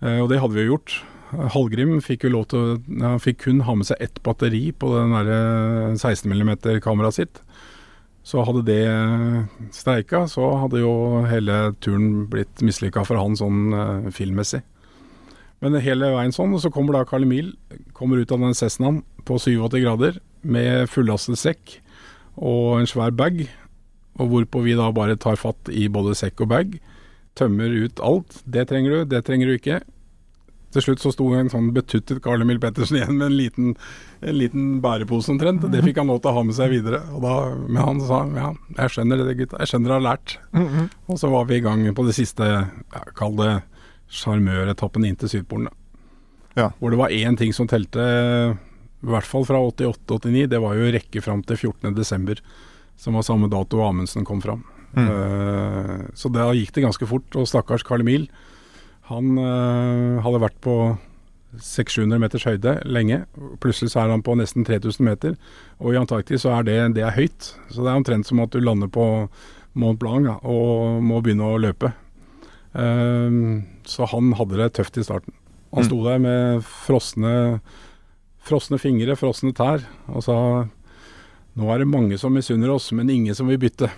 Eh, og det hadde vi jo gjort. Hallgrim fikk jo lov til Han fikk kun ha med seg ett batteri på den derre 16 mm kameraet sitt. Så hadde det streika, så hadde jo hele turen blitt mislykka for han sånn uh, filmmessig. Men hele veien sånn, og så kommer da Carl Emil, kommer ut av den Cessnaen på 87 grader med fullastet sekk og en svær bag, og hvorpå vi da bare tar fatt i både sekk og bag, tømmer ut alt. Det trenger du, det trenger du ikke. Til slutt så sto en sånn betuttet Karl Emil Pettersen igjen med en liten, en liten bærepose omtrent. Det fikk han lov til å ha med seg videre. Og da, men han sa ja, jeg skjønner det gutta, jeg skjønner det har lært. Mm -hmm. Og så var vi i gang på det siste, ja, kall det sjarmøretappen inn til Sydpolen. Ja. Hvor det var én ting som telte, i hvert fall fra 88-89, det var jo rekke fram til 14.12., som var samme dato Amundsen kom fram. Mm. Uh, så da gikk det ganske fort. Og stakkars Carl Emil han øh, hadde vært på 600-700 meters høyde lenge. Plutselig så er han på nesten 3000 meter. Og i Antarktis så er det, det er høyt. Så det er omtrent som at du lander på Mont Blanc ja, og må begynne å løpe. Um, så han hadde det tøft i starten. Han mm. sto der med frosne, frosne fingre, frosne tær, og sa nå er det mange som misunner oss, men ingen som vil bytte.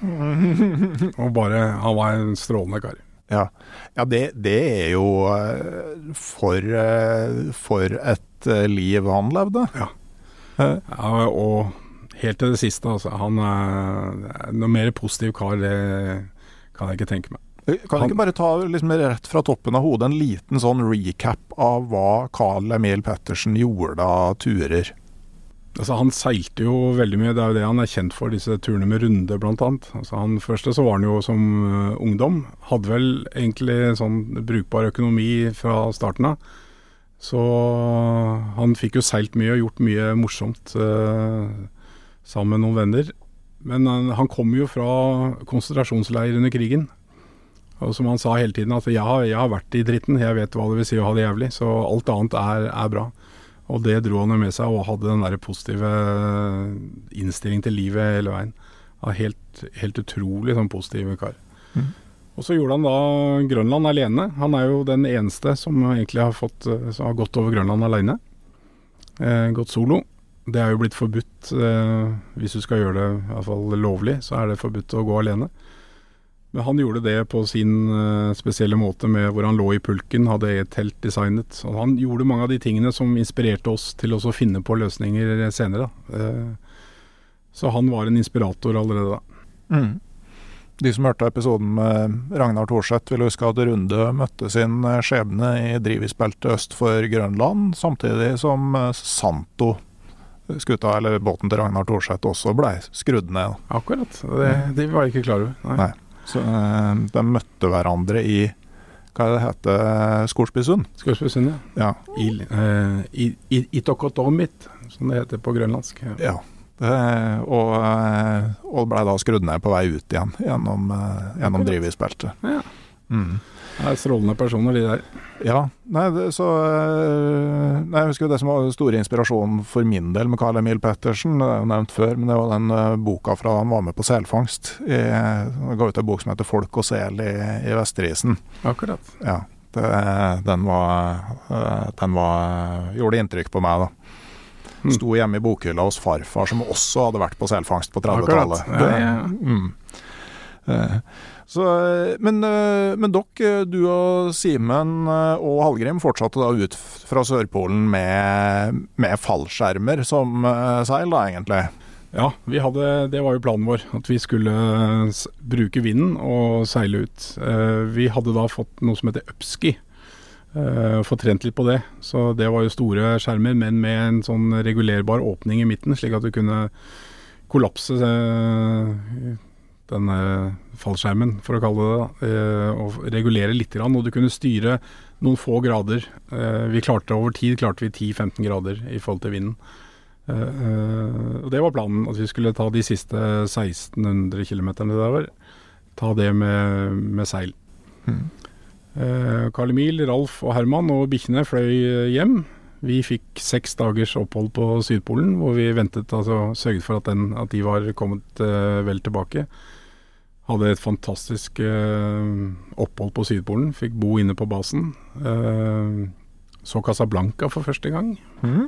[laughs] og bare Han var en strålende kar. Ja, ja det, det, er jo eh, for, eh, for et eh, liv han levde. Ja. ja og helt til det siste, altså. Han er noe mer positiv kar, det kan jeg ikke tenke meg. Kan du ikke bare ta liksom, rett fra toppen av hodet en liten sånn recap av hva Carl Emil Pettersen gjorde av turer? Altså, han seilte jo veldig mye, det er jo det han er kjent for, disse turene med runde bl.a. Altså, han første så var han jo som uh, ungdom. Hadde vel egentlig sånn brukbar økonomi fra starten av. Så han fikk jo seilt mye og gjort mye morsomt uh, sammen med noen venner. Men uh, han kom jo fra konsentrasjonsleir under krigen. Og som han sa hele tiden, at har, jeg har vært i dritten, jeg vet hva det vil si å ha det jævlig. Så alt annet er, er bra. Og det dro han jo med seg, og hadde den der positive innstillingen til livet hele veien. Helt, helt utrolig sånn positiv kar. Mm. Og så gjorde han da Grønland alene. Han er jo den eneste som egentlig har, fått, som har gått over Grønland alene. Eh, gått solo. Det er jo blitt forbudt, eh, hvis du skal gjøre det i hvert fall lovlig, så er det forbudt å gå alene. Men han gjorde det på sin uh, spesielle måte, med hvor han lå i pulken, hadde et telt designet. Og han gjorde mange av de tingene som inspirerte oss til å finne på løsninger senere. Uh, så han var en inspirator allerede da. Mm. De som hørte episoden med Ragnar Thorseth, vil huske at Runde møtte sin eh, skjebne i drivisbeltet øst for Grønland, samtidig som Santo skuta, eller båten til Ragnar Thorseth, også blei skrudd ned. Akkurat. Det, det var jeg ikke klar over. Nei. Nei. Så, eh, de møtte hverandre i hva det heter Skorsbysund. Skorsbysund, ja. ja. I, uh, i, i, Itokotomit, som det heter på grønlandsk. Ja. ja. Og, eh, og blei da skrudd ned på vei ut igjen gjennom, gjennom drivhusbeltet. Ja. Mm. Det er strålende personer, de der. Ja. Nei, det, så eh, nei, Jeg husker jo det som var store inspirasjonen for min del med Carl Emil Pettersen. Det er jo nevnt før, men det var den uh, boka fra han var med på selfangst. I, han ga ut en bok som heter 'Folk og sel i, i Vesterisen'. Akkurat. Ja. Det, den var, uh, den var Gjorde inntrykk på meg, da. Mm. Sto hjemme i bokhylla hos farfar, som også hadde vært på selfangst på 30-tallet. Ja, ja. mm. uh, så, men, eh, men dere, eh, du og Simen eh, og Hallgrim fortsatte da ut fra Sørpolen med, med fallskjermer som seil, da egentlig? Ja, hadde, det var jo planen vår. At vi skulle bruke vinden og seile ut. Vi hadde da fått noe som heter upski. Fått trent litt på det. Så det var jo store skjermer, men med en sånn regulerbar åpning i midten, slik at du kunne kollapse denne fallskjermen, for å kalle det det, eh, og regulere litt. Og du kunne styre noen få grader. Eh, vi klarte Over tid klarte vi 10-15 grader i forhold til vinden. Eh, og Det var planen, at vi skulle ta de siste 1600 km det der. Ta det med, med seil. Mm. Karl Emil, Ralf og Herman og bikkjene fløy hjem. Vi fikk seks dagers opphold på Sydpolen, hvor vi ventet, altså sørget for at, den, at de var kommet vel tilbake. Hadde et fantastisk eh, opphold på Sydpolen. Fikk bo inne på basen. Eh, så Casablanca for første gang. Mm.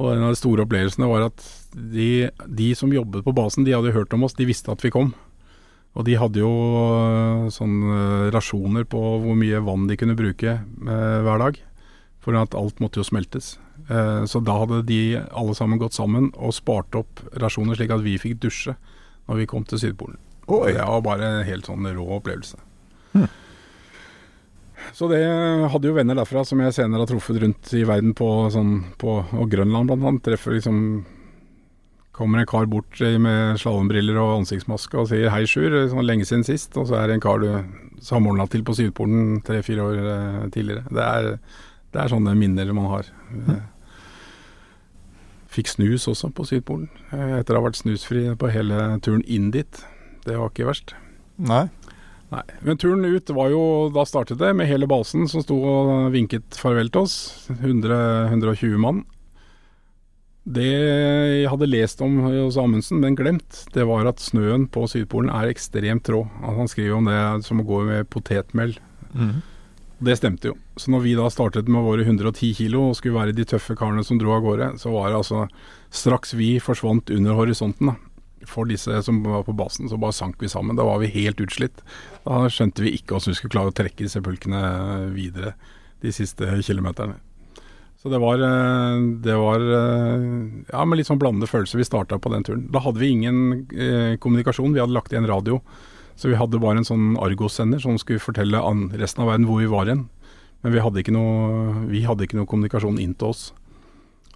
Og en av de store opplevelsene var at de, de som jobbet på basen, de hadde hørt om oss, de visste at vi kom. Og de hadde jo sånn rasjoner på hvor mye vann de kunne bruke eh, hver dag. For at alt måtte jo smeltes. Eh, så da hadde de alle sammen gått sammen og spart opp rasjoner slik at vi fikk dusje når vi kom til Sydpolen. Oi. det var bare en helt sånn rå opplevelse. Hmm. Så det hadde jo venner derfra som jeg senere har truffet rundt i verden på sånn på, Og Grønland blant annet. Treffer liksom Kommer en kar bort med slalåmbriller og ansiktsmaske og sier 'hei, Sjur', sånn lenge siden sist. Og så er det en kar du samordna til på Sydpolen tre-fire år eh, tidligere. Det er, det er sånne minner man har. Eh, Fikk snus også på Sydpolen, eh, etter å ha vært snusfri på hele turen inn dit. Det var ikke verst. Nei. Nei, men turen ut var jo Da startet det med hele basen som sto og vinket farvel til oss. 100, 120 mann. Det jeg hadde lest om hos Amundsen, men glemt, det var at snøen på Sydpolen er ekstremt rå. Altså, han skriver om det som å gå med potetmel. Mm. Det stemte jo. Så når vi da startet med våre 110 kilo og skulle være de tøffe karene som dro av gårde, så var det altså straks vi forsvant under horisonten da, for disse som var på basen, så bare sank vi sammen. Da var vi helt utslitt. Da skjønte vi ikke hvordan vi skulle klare å trekke disse pulkene videre de siste kilometerne. Så det var, eh, det var eh, ja, med litt sånn blandede følelser vi starta på den turen. Da hadde vi ingen eh, kommunikasjon, vi hadde lagt igjen radio. Så vi hadde bare en sånn Argos-sender som skulle fortelle resten av verden hvor vi var hen. Men vi hadde, ikke noe, hadde ikke noe kommunikasjon inn til oss.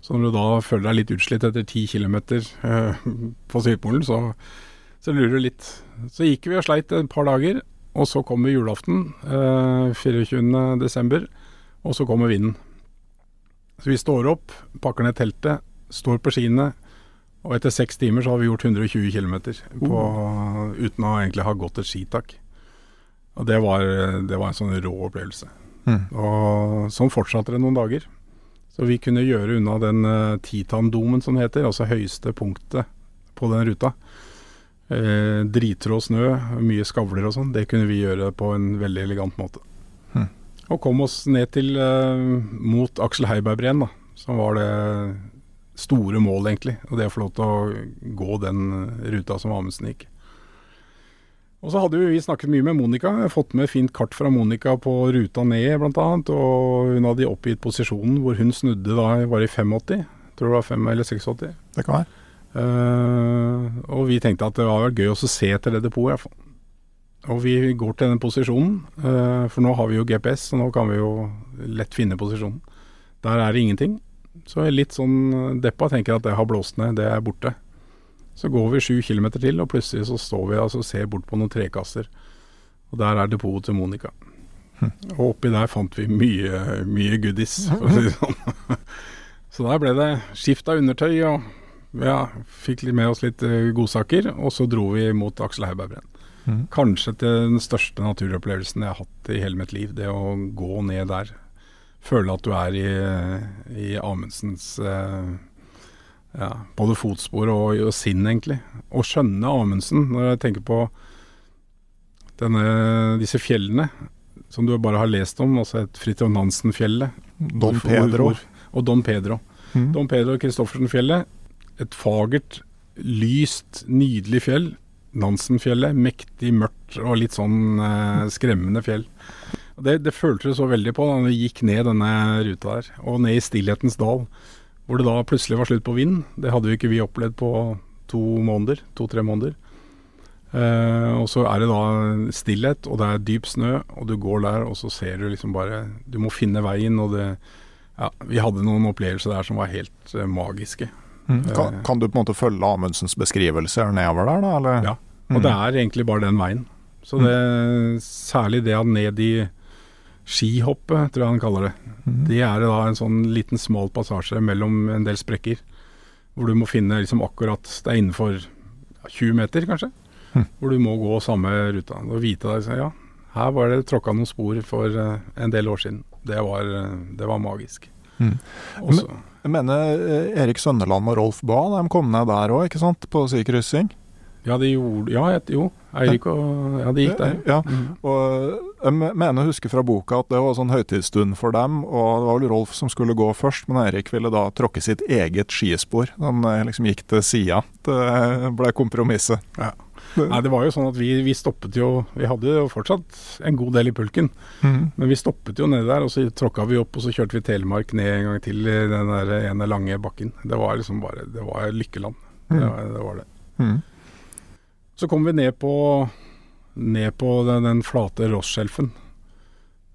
Så når du da føler deg litt utslitt etter ti kilometer eh, på Sydpolen, så, så lurer du litt. Så gikk vi og sleit et par dager, og så kommer julaften, eh, 24. desember, og så kommer vinden. Så vi står opp, pakker ned teltet, står på skiene, og etter seks timer så har vi gjort 120 km uten å egentlig ha gått et skitak. Og det var, det var en sånn rå opplevelse. Mm. Og sånn fortsatte det noen dager. Så vi kunne gjøre unna den uh, Titandomen som det heter, altså høyeste punktet på den ruta. Eh, Drittrå snø, mye skavler og sånn, det kunne vi gjøre på en veldig elegant måte. Mhm. Og kom oss ned til eh, mot Aksel Heiberg-breen, da, som var det store målet, egentlig. Og det å få lov til å gå den eh, ruta som Amundsen gikk. Og så hadde vi snakket mye med Monica. Fått med fint kart fra Monica på ruta ned, annet. Og hun hadde oppgitt posisjonen hvor hun snudde da var i 85. Tror det var 5 eller 86. Det kan være. Uh, og vi tenkte at det hadde vært gøy å se til det depotet, iallfall. Og vi går til den posisjonen, uh, for nå har vi jo GPS, så nå kan vi jo lett finne posisjonen. Der er det ingenting. Så litt sånn deppa, tenker at det har blåst ned, det er borte. Så går vi sju kilometer til, og plutselig så står vi altså og ser bort på noen trekasser. Og der er depotet til Monica. Og oppi der fant vi mye, mye goodies, for å si det [laughs] sånn. Så der ble det skift av undertøy, og ja, fikk med oss litt eh, godsaker. Og så dro vi mot Aksel Heiberg-brenn. Mhm. Kanskje til den største naturopplevelsen jeg har hatt i hele mitt liv. Det å gå ned der. Føle at du er i, i Amundsens eh, ja, både fotspor og, og sinn, egentlig. Å skjønne Amundsen, når jeg tenker på denne, disse fjellene som du bare har lest om, altså et Fridtjof Nansen-fjellet. Don Pedro. Og Don Pedro. Mm. Don Pedro Christoffersen-fjellet. Et fagert, lyst, nydelig fjell. Nansen-fjellet. Mektig, mørkt og litt sånn eh, skremmende fjell. Og Det, det følte du så veldig på da vi gikk ned denne ruta der, og ned i Stillhetens dal. Hvor det da plutselig var slutt på vind. Det hadde jo ikke vi opplevd på to måneder, to-tre måneder. Eh, og så er det da stillhet, og det er dyp snø, og du går der, og så ser du liksom bare Du må finne veien, og det Ja, vi hadde noen opplevelser der som var helt eh, magiske. Mm. Kan, kan du på en måte følge Amundsens beskrivelser nedover der, da? Eller? Ja. Og det er egentlig bare den veien. Så det, særlig det at ned i skihoppet, tror jeg han kaller det. Det er da en sånn liten smal passasje mellom en del sprekker. Hvor du må finne liksom akkurat Det er innenfor 20 meter, kanskje. mm. Hvor du må gå samme ruta. Og vite deg ja, her var det tråkka noen spor for eh, en del år siden. Det var, eh, det var magisk. Mm. Også, Men, Jeg mener eh, Erik Sønneland og Rolf Bae, de kom ned der òg, ikke sant? På si kryssing? Ja, de gjorde Ja, jo. Eirik og Ja, de gikk der. Ja, Mhm. og jeg mener å huske fra boka at det var sånn høytidsstund for dem, og det var vel Rolf som skulle gå først, men Eirik ville da tråkke sitt eget skispor. Han eh, liksom gikk til sida. Det ble kompromisset. Nei, det var jo sånn at vi, vi stoppet jo Vi hadde jo fortsatt en god del i pulken, mm. men vi stoppet jo nede der, og så tråkka vi opp, og så kjørte vi Telemark ned en gang til i den der ene lange bakken. Det var liksom bare Det var lykkeland. Det var det. Var det. Mm. Så kom vi ned på Ned på den, den flate Rossskjelfen,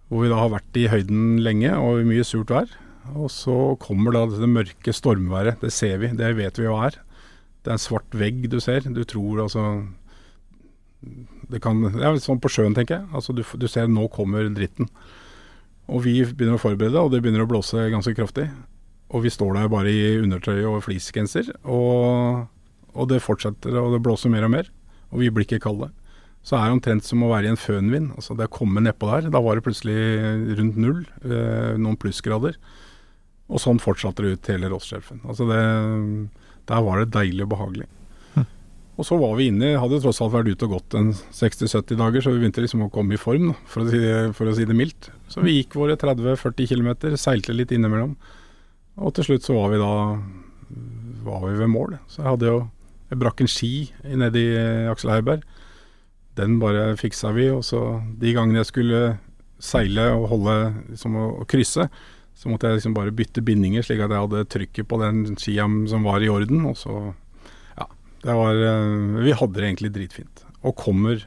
hvor vi da har vært i høyden lenge og mye surt vær. Og så kommer da det mørke stormværet. Det ser vi, det vet vi hva er. Det er en svart vegg du ser. Du tror altså Det kan Det er litt sånn på sjøen, tenker jeg. Altså du, du ser nå kommer dritten. Og vi begynner å forberede, og det begynner å blåse ganske kraftig. Og vi står der bare i undertøy og fleecegenser, og, og det fortsetter, og det blåser mer og mer. Og vi blir ikke kalde. Så er det omtrent som å være i en fønvind. Altså det å komme nedpå der, da var det plutselig rundt null, eh, noen plussgrader. Og sånn fortsatte det ut hele Rossskjelfen. Altså det, der var det deilig og behagelig. Og så var vi inne, hadde tross alt vært ute og gått en 60-70 dager, så vi begynte liksom å komme i form, da, for, å si, for å si det mildt. Så vi gikk våre 30-40 km, seilte litt innimellom. Og til slutt så var vi da var vi ved mål. Så jeg hadde jo Jeg brakk en ski nedi Aksel Heiberg. Den bare fiksa vi, og så de gangene jeg skulle seile og holde liksom å krysse, så måtte jeg liksom bare bytte bindinger, slik at jeg hadde trykket på den skia som var i orden. Og så Ja. Det var eh, Vi hadde det egentlig dritfint. Og kommer,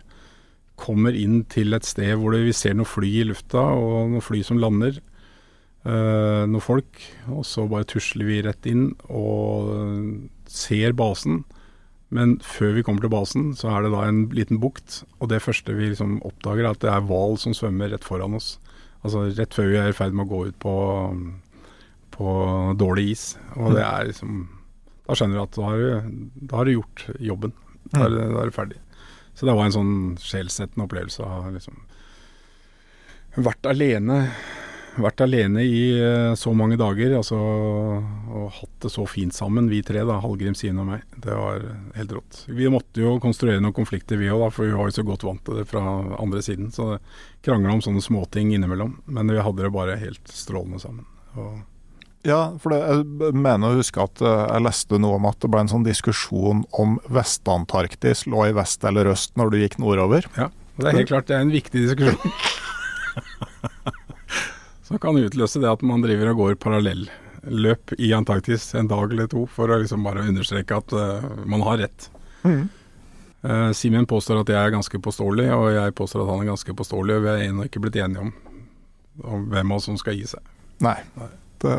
kommer inn til et sted hvor vi ser noen fly i lufta, og noen fly som lander. eh, noen folk. Og så bare tusler vi rett inn og ser basen. Men før vi kommer til basen, så er det da en liten bukt. Og det første vi liksom oppdager, er at det er hval som svømmer rett foran oss. Altså rett før vi er i ferd med å gå ut på, på dårlig is. Og det er liksom Da skjønner du at da har du, da har du gjort jobben. Da er, da er du ferdig. Så det var en sånn sjelsettende opplevelse av liksom Vært alene vært alene i eh, så mange dager, altså, og hatt det så fint sammen, vi tre, da, Hallgrim, Sine og meg. Det var helt rått. Vi måtte jo konstruere noen konflikter vi òg, for vi var jo så godt vant til det fra andre siden. Så krangla om sånne småting innimellom, men vi hadde det bare helt strålende sammen. Og Ja, for det, jeg mener å huske at eh, jeg leste noe om at det ble en sånn diskusjon om Vest-Antarktis lå i vest eller øst når du gikk nordover. ja, og det er helt klart det er en viktig diskusjon. [laughs] Som kan utløse det at man driver og går parallelløp i Antarktis en dag eller to, for å liksom bare understreke at uh, man har rett. Mm. Uh, Simen påstår at jeg er ganske påståelig, og jeg påstår at han er ganske påståelig. Og vi er ennå ikke blitt enige om, om hvem av oss som skal gi seg. Nei. Det,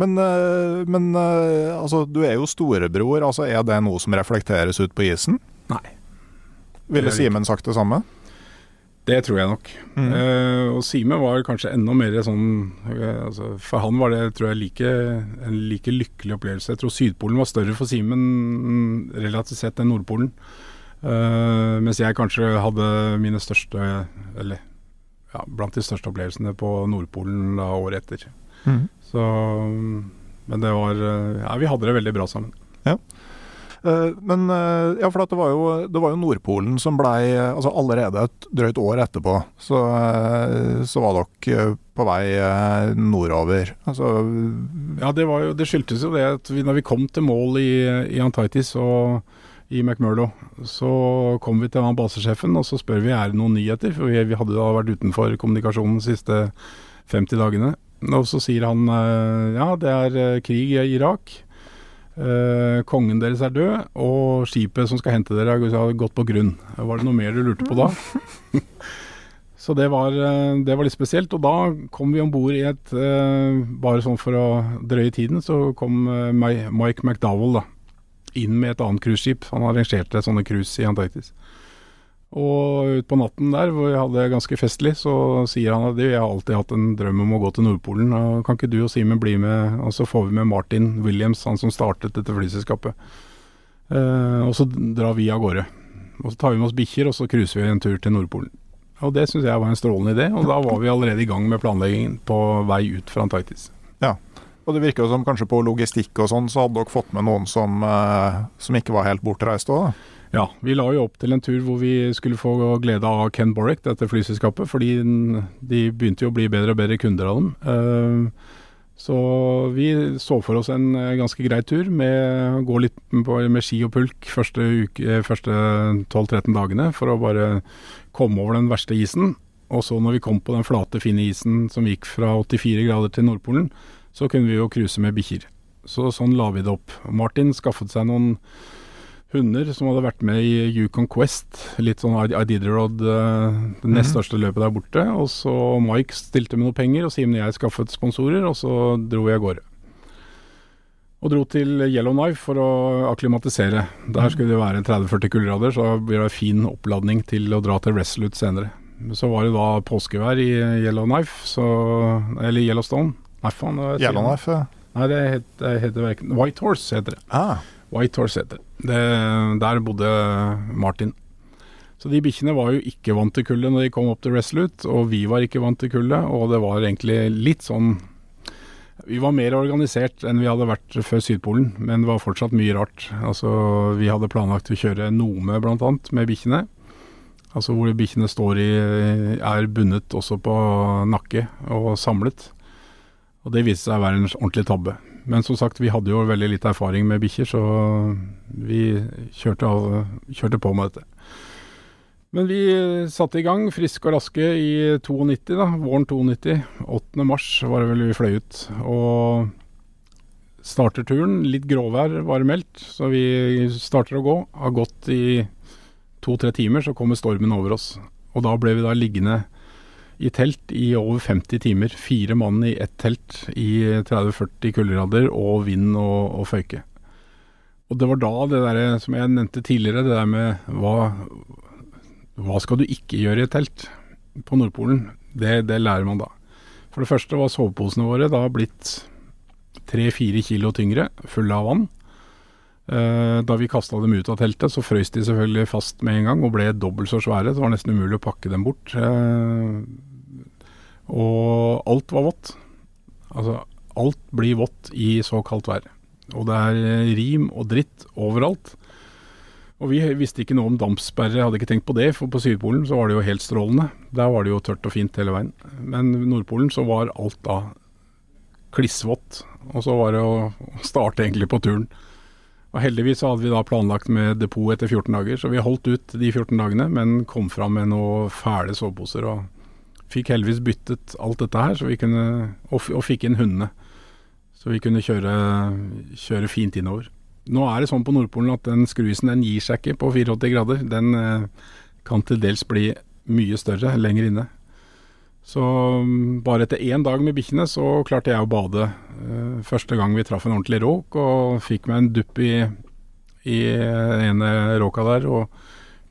men eh, men altså, du er jo storebror. altså Er det noe som reflekteres ut på isen? Nei. Ville Simen sagt det samme? Det tror jeg nok. Mm. Eh, og Simen var kanskje enda mer sånn eh, altså, For han var det tror jeg like, en like lykkelig opplevelse. Jeg tror Sydpolen var større for Simen mm, relativt sett enn Nordpolen. Eh, mens jeg kanskje hadde mine største Eller ja, blant de største opplevelsene på Nordpolen da året etter. Mm. Så Men det var Ja, vi hadde det veldig bra sammen. Eh, Men eh, ja, for det var jo, det var jo Nordpolen som blei altså Allerede et drøyt år etterpå så, eh, så var dere eh, på vei eh, nordover. Altså Ja, det, jo, det skyldtes jo det at vi, når vi kom til mål i, i Antarktis og i McMurdo, så kom vi til han basesjefen og så spør vi er det noen nyheter, for vi, vi hadde da vært utenfor kommunikasjonen de siste 50 dagene. Og så sier han eh, ja, det er eh, krig i Irak. Eh, kongen deres er død, og skipet som skal hente dere har gått på grunn. Var det noe mer du lurte på da? [laughs] Så det var, eh, det var litt spesielt. Og da kom vi om bord i et uh, Bare sånn for å drøye tiden, så kom uh, Mike McDowell da, inn med et annet cruiseskip. Han arrangerte sånne cruise i Antarktis. Og utpå natten der, hvor jeg hadde det ganske festlig, så sier han at jeg har alltid hatt en drøm om å gå til Nordpolen. Og kan ikke du og Simen bli med? Og så får vi med Martin Williams, han som startet dette flyselskapet. Eh, og så drar vi av gårde. Og så tar vi med oss bikkjer, og så cruiser vi en tur til Nordpolen. Og det syns jeg var en strålende idé, og da var vi allerede i gang med planleggingen på vei ut fra Antarktis. Ja, Og det virker jo som kanskje på logistikk og sånn, så hadde dere fått med noen som, eh, som ikke var helt bortreist òg? Ja, vi la jo opp til en tur hvor vi skulle få glede av Ken Borek, dette flyselskapet, fordi de begynte jo å bli bedre og bedre kunder av dem. Uh, så vi så for oss en eh, ganske grei tur med å gå litt med ski og pulk første, uke, første 12-13 dagene for å bare komme over den verste isen. Og så når vi kom på den flate, fine isen som gikk fra 84 grader til Nordpolen, så kunne vi jo cruise med bikkjer. Så sånn la vi det opp. Martin skaffet seg noen hunder som hadde vært med i Yukon Quest, litt sånn Ididarod, uh, det nest mhm. største løpet der borte. Og så Mike stilte med noe penger, og Simen og jeg skaffet sponsorer, og så dro vi av gårde. Og dro til Yellowknife for å akklimatisere. Der mhm. skulle det være 30-40 kuldegrader, så blir det fin oppladning til å dra til Resolute senere. Så var det da påskevær i Yellowknife, så Eller Yellowstone. Nei, faen. Yellowknife, ja. Nei, det heter, heter White Horse, heter det. Ah. White Horse heter det. Der bodde Martin. Så de bikkjene var jo ikke vant til kulde når de kom opp til Resolute, og vi var ikke vant til kulde, og det var egentlig litt sånn Vi var mer organisert enn vi hadde vært før Sydpolen, men det var fortsatt mye rart. Altså, vi hadde planlagt å kjøre Nome bl.a. med bikkjene. Altså hvor bikkjene står i er bundet også på nakke og samlet. Og det viste seg å være en ordentlig tabbe. Men som sagt, vi hadde jo veldig litt erfaring med bikkjer, så vi kjørte, av, kjørte, på med dette. Men vi satte i gang, friske og raske, i 92, da, våren 92. 8. mars var det vel vi fløy ut. Og starter turen. Litt gråvær var meldt, så vi starter å gå. Har gått i to-tre timer, så kommer stormen over oss. Og da ble vi da liggende i telt i over 50 timer. Fire mann i ett telt i 30-40 kuldegrader og vind og, og, føyke. Og det var da det der som jeg nevnte tidligere, det der med hva, hva skal du ikke gjøre i et telt på Nordpolen? Det, det lærer man da. For det første var soveposene våre da blitt tre-fire kilo tyngre, fulle av vann. Eh, da vi kasta dem ut av teltet, så frøys de selvfølgelig fast med en gang og ble dobbelt så svære. Det var nesten umulig å pakke dem bort. Og alt var vått. Altså, alt blir vått i så kaldt vær. Og det er eh, rim og dritt overalt. Og vi visste ikke noe om dampsperre, hadde ikke tenkt på det, for på Sydpolen så var det jo helt strålende. Der var det jo tørt og fint hele veien. Men Nordpolen så var alt da klissvått. Og så var det å starte egentlig på turen. Og heldigvis så hadde vi da planlagt med depot etter 14 dager, så vi holdt ut de 14 dagene, men kom fram med noen fæle soveposer. og Fikk heldigvis byttet alt dette her, vi kunne, og, og, fikk inn hundene. Så vi kunne kjøre, kjøre, fint innover. Nå er det sånn på Nordpolen at den skruisen den gir seg ikke på 84 grader. Den eh, kan til dels bli mye større lenger inne. Så um, bare etter én dag med bikkjene så klarte jeg å bade. Uh, første gang vi traff en ordentlig råk, og fikk meg en dupp i, i ene råka der. Og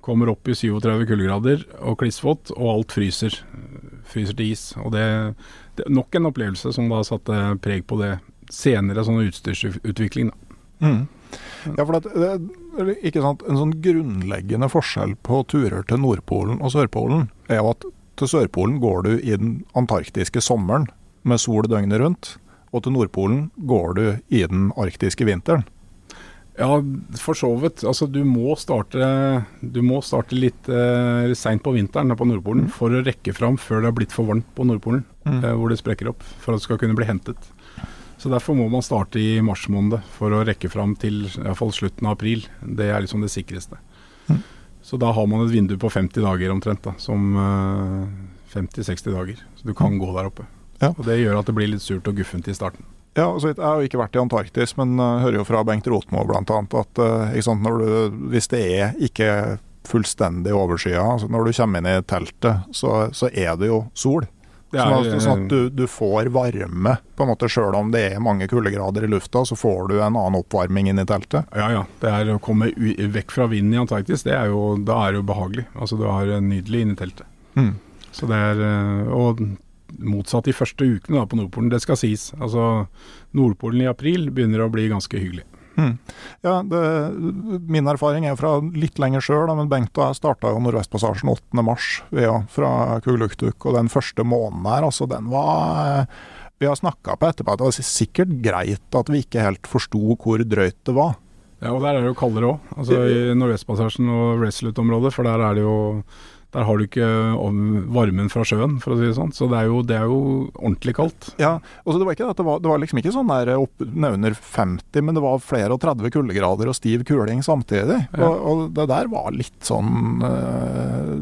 kommer opp i 37 kuldegrader og klissvått, og alt fryser fryser til is. Og det, det er nok en opplevelse som da satte preg på det senere sånn utstyrsutvikling. Mm. Ja, for det, det, ikke sant, En sånn grunnleggende forskjell på turer til Nordpolen og Sørpolen er jo at til Sørpolen går du i den antarktiske sommeren med sol døgnet rundt, og til Nordpolen går du i den arktiske vinteren. Ja, for så vidt. Altså, du må starte, du må starte litt eh, seint på vinteren på Nordpolen mm. for å rekke fram før det har blitt for varmt på Nordpolen, mm. eh, hvor det sprekker opp, for at det skal kunne bli hentet. Så Derfor må man starte i mars måned for å rekke fram til iallfall slutten av april. Det er liksom det sikreste. Mm. Så da har man et vindu på 50 dager omtrent, da, som eh, 50-60 dager. Så du kan mm. gå der oppe. Ja. Og Det gjør at det blir litt surt og guffent i starten. Ja, altså, Jeg har jo ikke vært i Antarktis, men uh, hører jo fra Bengt Rotmo bl.a. at uh, sant, du, hvis det er ikke fullstendig overskya, altså når du kommer inn i teltet, så, så er det jo sol. Ja, sånn, at, sånn at, du, du, får varme, på en måte sjøl om det er mange kuldegrader i lufta, så får du en annen oppvarming inn i teltet. Ja ja. Det er å komme vekk fra vinden i Antarktis, det er jo, da er det jo behagelig. Altså Du har nydelig inne i teltet. Mm. Så det er, eh, og motsatt de første ukene da, på Nordpolen. Det skal sies. Altså, Nordpolen i april begynner å bli ganske hyggelig. Mm. Ja, det, Min erfaring er fra litt lenger sjøl, men Bengt og jeg starta Nordvestpassasjen 8.3 ja, fra Kugluktuk. Og den første måneden her, altså, den var Vi har snakka på etterpå at det var sikkert greit at vi ikke helt forsto hvor drøyt det var. Ja, og der er det jo kaldere òg. Altså i Nordvestpassasjen og Resolute-området, for der er det jo der har du ikke varmen fra sjøen, for å si det sånn. Så det er jo, det er jo ordentlig kaldt. Ja, og så det var ikke det, var, det var liksom ikke sånn der opp under 50, men det var flere og 30 kuldegrader og stiv kuling samtidig. Ja. Og, og, det der var litt sånn uh,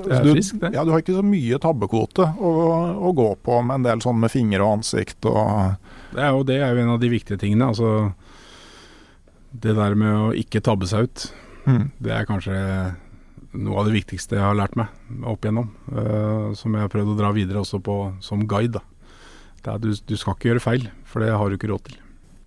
Det er friskt, det. Ja, du har ikke så mye tabbekvote å, å, gå på med en del sånn med finger og ansikt og Det er jo, det er jo en av de viktige tingene. Altså det der med å ikke tabbe seg ut. Mm. Det er kanskje noe av det viktigste jeg har lært meg opp igjennom. Uh, som jeg har prøvd å dra videre også på, som guide. Da. Du, du, skal ikke gjøre feil, for det har du ikke råd til.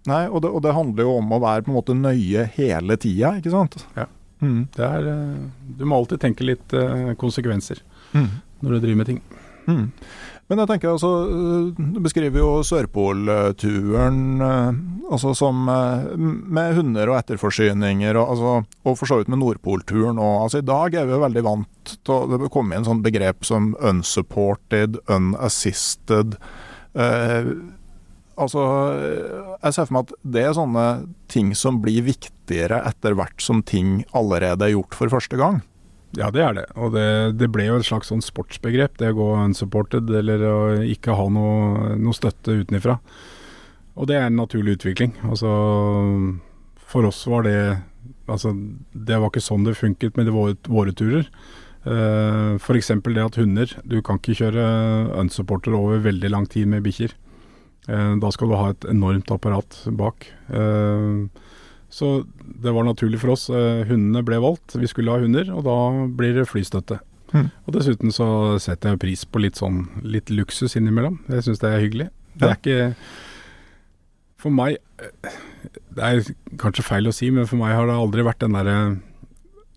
Nei, og det, og det handler jo om å være på en måte nøye hele tida, ikke sant? Ja. Mm. Er, uh, du må alltid tenke litt uh, konsekvenser mm. når du driver med ting. Mm. Men jeg tenker altså, Du beskriver jo Sørpolturen altså som med hunder og etterforsyninger, og, altså, og for så vidt med Nordpolturen òg. Altså, I dag er vi jo veldig vant til å komme inn sånn begrep som unsupported, unassisted. Eh, altså, jeg ser for meg at det er sånne ting som blir viktigere etter hvert som ting allerede er gjort for første gang. Ja, det er det. Og det, det, ble jo et slags sånn sportsbegrep, det å gå unsupported eller å ikke ha noe, noe støtte utenifra. Og det er en naturlig utvikling. Altså, for oss var det Altså, det var ikke sånn det funket med våre, våre turer. Uh, F.eks. det at hunder Du kan ikke kjøre unsupporter over veldig lang tid med bikkjer. Uh, da skal du ha et enormt apparat bak. Uh, så det var naturlig for oss. Eh, hundene ble valgt. Vi skulle ha hunder, og da blir det flystøtte. Mm. Og dessuten så setter jeg pris på litt sånn litt luksus innimellom. Jeg syns det er hyggelig. Det er ikke For meg Det er kanskje feil å si, men for meg har det aldri vært den derre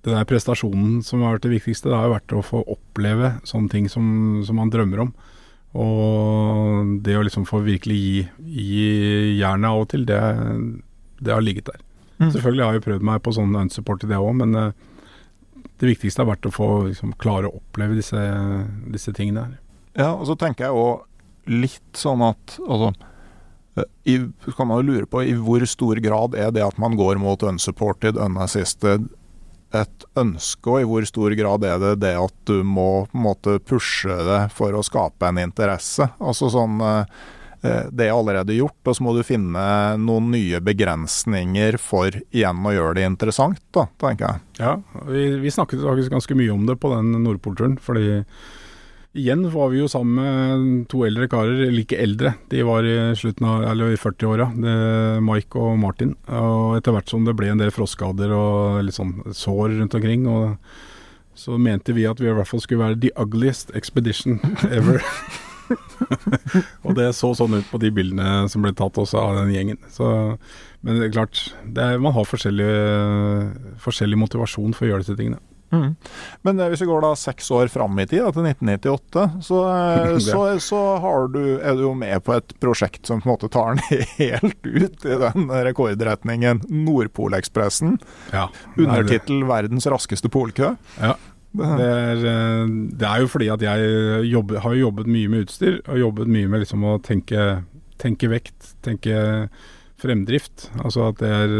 den der prestasjonen som har vært det viktigste. Det har jo vært å få oppleve sånne ting som, som man drømmer om. Og det å liksom få virkelig gi, gi jernet av og til, det, det har ligget der. Mm. Selvfølgelig har jeg prøvd meg på sånn unsupport i det òg, men uh, det viktigste har vært å få liksom, klare å oppleve disse, disse tingene her. Ja, og så tenker jeg òg litt sånn at altså eh, i, kan man jo lure på i hvor stor grad er det at man går mot unsupported, unassisted, et ønske, og i hvor stor grad er det det at du må på en måte pushe det for å skape en interesse? Altså sånn Eh, det er allerede gjort, og så må du finne noen nye begrensninger for igjen å gjøre det interessant, da, tenker jeg. Ja, vi, vi snakket faktisk ganske mye om det på den Nordpolturen, fordi igjen var vi jo sammen med to eldre karer, like eldre. De var i slutten av, eller i 40-åra, Mike og Martin. Og etter hvert som det ble en del frostskader og litt sånn sår rundt omkring, og så mente vi at vi i hvert fall skulle være the ugliest expedition [laughs] ever. [laughs] og det så sånn ut på de bildene som ble tatt også av den gjengen. Så, men det er klart, det er, man har forskjellig, forskjellig, motivasjon for å gjøre disse tingene. Mm. Men eh, hvis vi går da seks år fram i tid, da, til 1998, så, eh, [laughs] så, så du, er du jo med på et prosjekt som på en måte tar den [laughs] helt ut i den rekordretningen. Nordpolekspressen. Ja, Undertittel 'Verdens raskeste polkø'. Ja. Det er, eh, det er, jo fordi at jeg jobbet, har jobbet mye med utstyr, og jobbet mye med liksom å tenke, tenke, vekt, tenke fremdrift. Altså at det er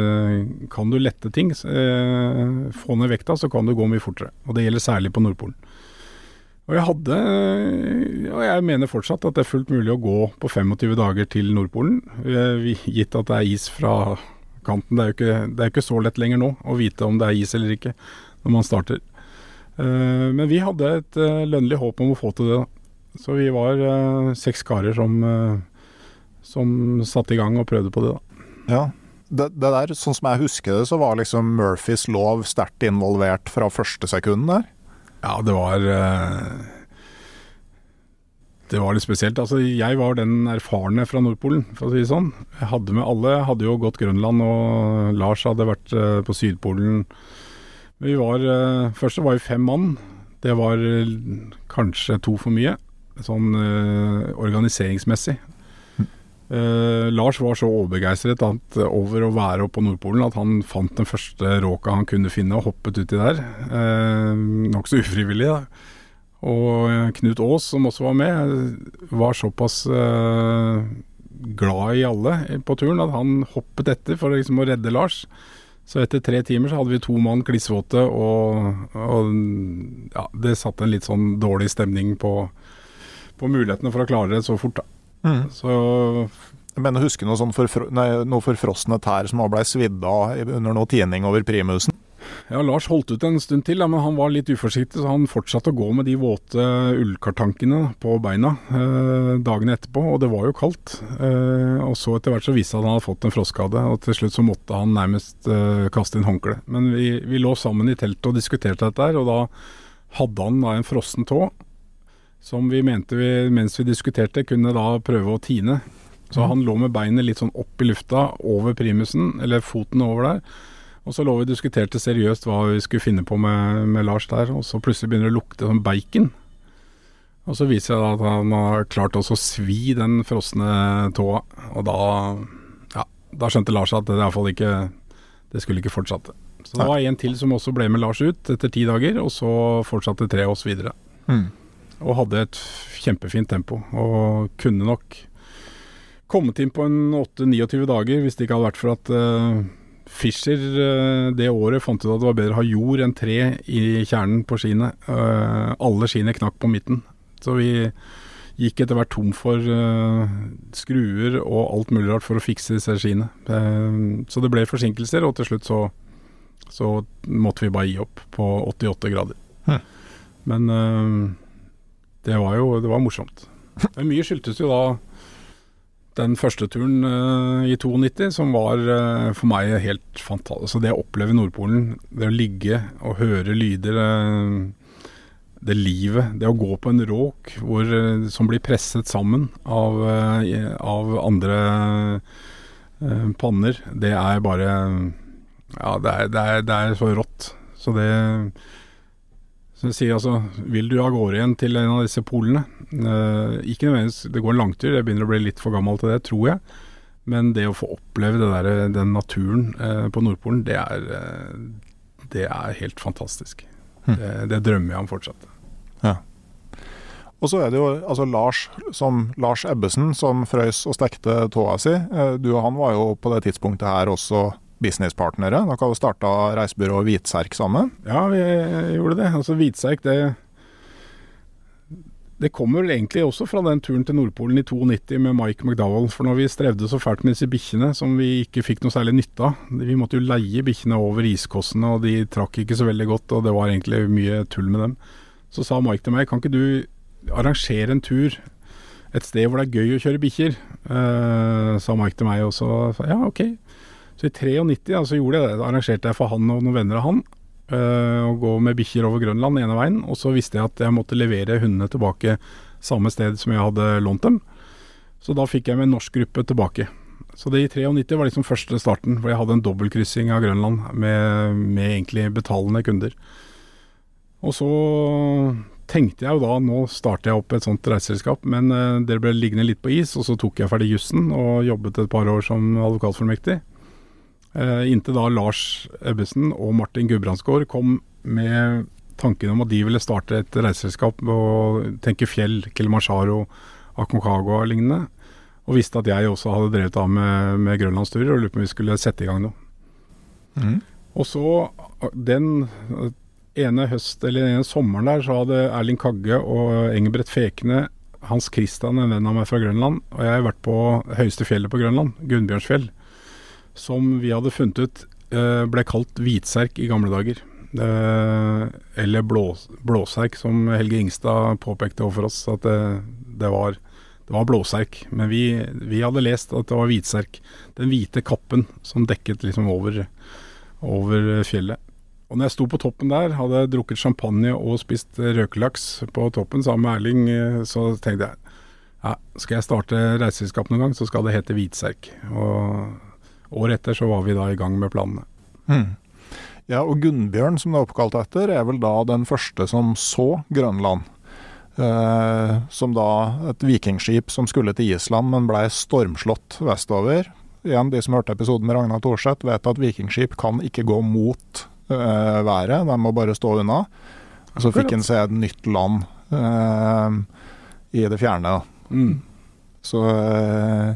Kan du lette ting, eh, få ned vekta, så kan du gå mye fortere. Og det gjelder særlig på Nordpolen. Og jeg hadde, og jeg mener fortsatt at det er fullt mulig å gå på 25 dager til Nordpolen, eh, gitt at det er is fra kanten. Det er jo ikke, det er ikke så lett lenger nå å vite om det er is eller ikke når man starter. Eh, men vi hadde et eh, lønnlig håp om å få til det. Så vi var eh, seks karer som, som satte i gang og prøvde på det. da. Ja, det, det, der, sånn som jeg husker det, så var liksom Murphys lov sterkt involvert fra første sekund der? Ja, det var Det var litt spesielt. Altså, jeg var den erfarne fra Nordpolen, for å si det sånn. Jeg hadde med alle. Jeg Hadde jo gått Grønland, og Lars hadde vært på Sydpolen. Vi var, eh, Først var vi fem mann. Det var eh, kanskje to for mye, sånn uh, organiseringsmessig. Uh, Lars var så overbegeistret over å være oppe på Nordpolen at han fant den første råka han kunne finne og hoppet uti der. Uh, Nokså ufrivillig, da. Og Knut Aas, som også var med, var såpass uh, glad i alle på turen at han hoppet etter for liksom å redde Lars. Så etter tre timer så hadde vi to mann klissvåte, og, og ja, det satte en litt sånn dårlig stemning på, på mulighetene for å klare det så fort, da. Mm. Så Jeg mener, husker noe sånn forfro nei, noe forfrosne tær som blei svidd av under noe tining over primusen? Ja, Lars holdt ut en stund til, men han var litt uforsiktig, så han fortsatte å gå med de våte ullkartankene på beina eh, dagene etterpå, og det var jo kaldt. Eh, og så etter hvert så viste det at han hadde fått en frostskade, og til slutt så måtte han nærmest eh, kaste inn håndkle. Men vi, vi, lå sammen i teltet og diskuterte dette her, og da hadde han da en frossen tå, som vi mente vi, mens vi diskuterte, kunne da prøve å tine. Så han lå med beinet litt sånn opp i lufta over primusen, eller foten over der. Og så lå vi og diskuterte seriøst hva vi skulle finne på med, med Lars der, og så plutselig begynner det å lukte som bacon. Og så viser det at han har klart også å svi den frosne tåa, og da ja, da skjønte Lars at det iallfall ikke Det skulle ikke fortsette. Så det var en til som også ble med Lars ut etter ti dager, og så fortsatte tre oss videre. Mm. Og hadde et kjempefint tempo, og kunne nok kommet inn på en 8-29 dager hvis det ikke hadde vært for at uh, Fischer uh, det året fant ut at det var bedre å ha jord enn tre i kjernen på skiene. Uh, alle skiene knakk på midten. Så vi gikk etter hvert tom for skruer og alt mulig rart for å fikse disse skiene. så det ble forsinkelser, og til slutt så, så måtte vi bare gi opp på 88 grader. Hm. Men det var jo det var morsomt. [laughs] Men mye skyldtes jo da den første turen uh, i 92, som var uh, for meg helt fantastisk. Så det å oppleve Nordpolen, det å ligge og høre lyder, uh, det livet, det å gå på en råk hvor, som blir presset sammen av, av andre panner, det er bare Ja, det er, det er, det er så rått. Så det så jeg sier altså, vil du av gårde igjen til en av disse polene? Eh, ikke nødvendigvis, det går en langtur, jeg begynner å bli litt for gammel til det, tror jeg. Men det å få oppleve det der, den naturen eh, på Nordpolen, det er, eh, det er helt fantastisk. Hm. Det, det, drømmer jeg om fortsatt. Ja. Og så er det jo altså Lars, som Lars Ebbesen som frøys og stekte tåa si. Eh, du og han var jo på det tidspunktet her også businesspartnere. Dere starta reisebyrået Hvitserk sammen? Ja, vi gjorde det. Altså Hvitserk, det det kommer vel egentlig også fra den turen til Nordpolen i 92 med Mike McDowell. For når vi strevde så fælt med disse bikkjene, som vi ikke fikk noe særlig nytte av Vi måtte jo leie bikkjene over iskossene, og de trakk ikke så veldig godt, og det var egentlig mye tull med dem. Så sa Mike til meg, kan ikke du arrangere en tur et sted hvor det er gøy å kjøre bikkjer? Eh, sa Mike til meg, og så sa ja, ok. Så i 93 ja, så gjorde jeg det. Arrangerte jeg for han og noen venner av han uh, å gå med bikkjer over Grønland ene veien. Og så visste jeg at jeg måtte levere hundene tilbake samme sted som jeg hadde lånt dem. Så da fikk jeg med en norsk gruppe tilbake. Så det i 93 var liksom første starten, hvor jeg hadde en dobbeltkryssing av Grønland med, med egentlig betalende kunder. Og så tenkte jeg jo da, nå starter jeg opp et sånt reiseselskap, men uh, det ble liggende litt på is, og så tok jeg ferdig jussen og jobbet et par år som advokatfullmektig. Uh, inntil da Lars Ebbesen og Martin Gudbrandsgaard kom med tanken om at de ville starte et reiseselskap og tenke fjell, Kilimanjaro, Aconcagua og lignende. Og visste at jeg også hadde drevet av med, med grønlandsturer og lurte på om vi skulle sette i gang noe. Mm. Og så den ene høst, eller ene sommeren der, så hadde Erling Kagge og Engebret Fekne Hans Christian, en venn av meg fra Grønland, og jeg har vært på høyeste fjellet på Grønland, Gunnbjørnsfjell, som vi hadde funnet ut eh, ble kalt hvitserk i gamle dager. Eh, eller blå, blåserk, som Helge Ingstad påpekte overfor oss, at det, det, var, det var blåserk. Men vi, vi, hadde lest at det var hvitserk. Den hvite kappen som dekket liksom over, over fjellet. Og når jeg sto på toppen der, hadde jeg drukket champagne og spist røkelaks på toppen sammen med Erling, så tenkte jeg ja, skal jeg starte reiseselskap noen gang, så skal det hete Hvitserk. Og året etter så var vi da i gang med planene. Mm. Ja, og Gunnbjørn, som det er oppkalt etter, er vel da den første som så Grønland. Eh, som da et vikingskip som skulle til Island, men blei stormslått vestover. Igjen, de som hørte episoden med Ragnar Thorseth, vet at vikingskip kan ikke gå mot eh, været. De må bare stå unna. Og så fikk en se et nytt land eh, i det fjerne. Mm. Så, uh,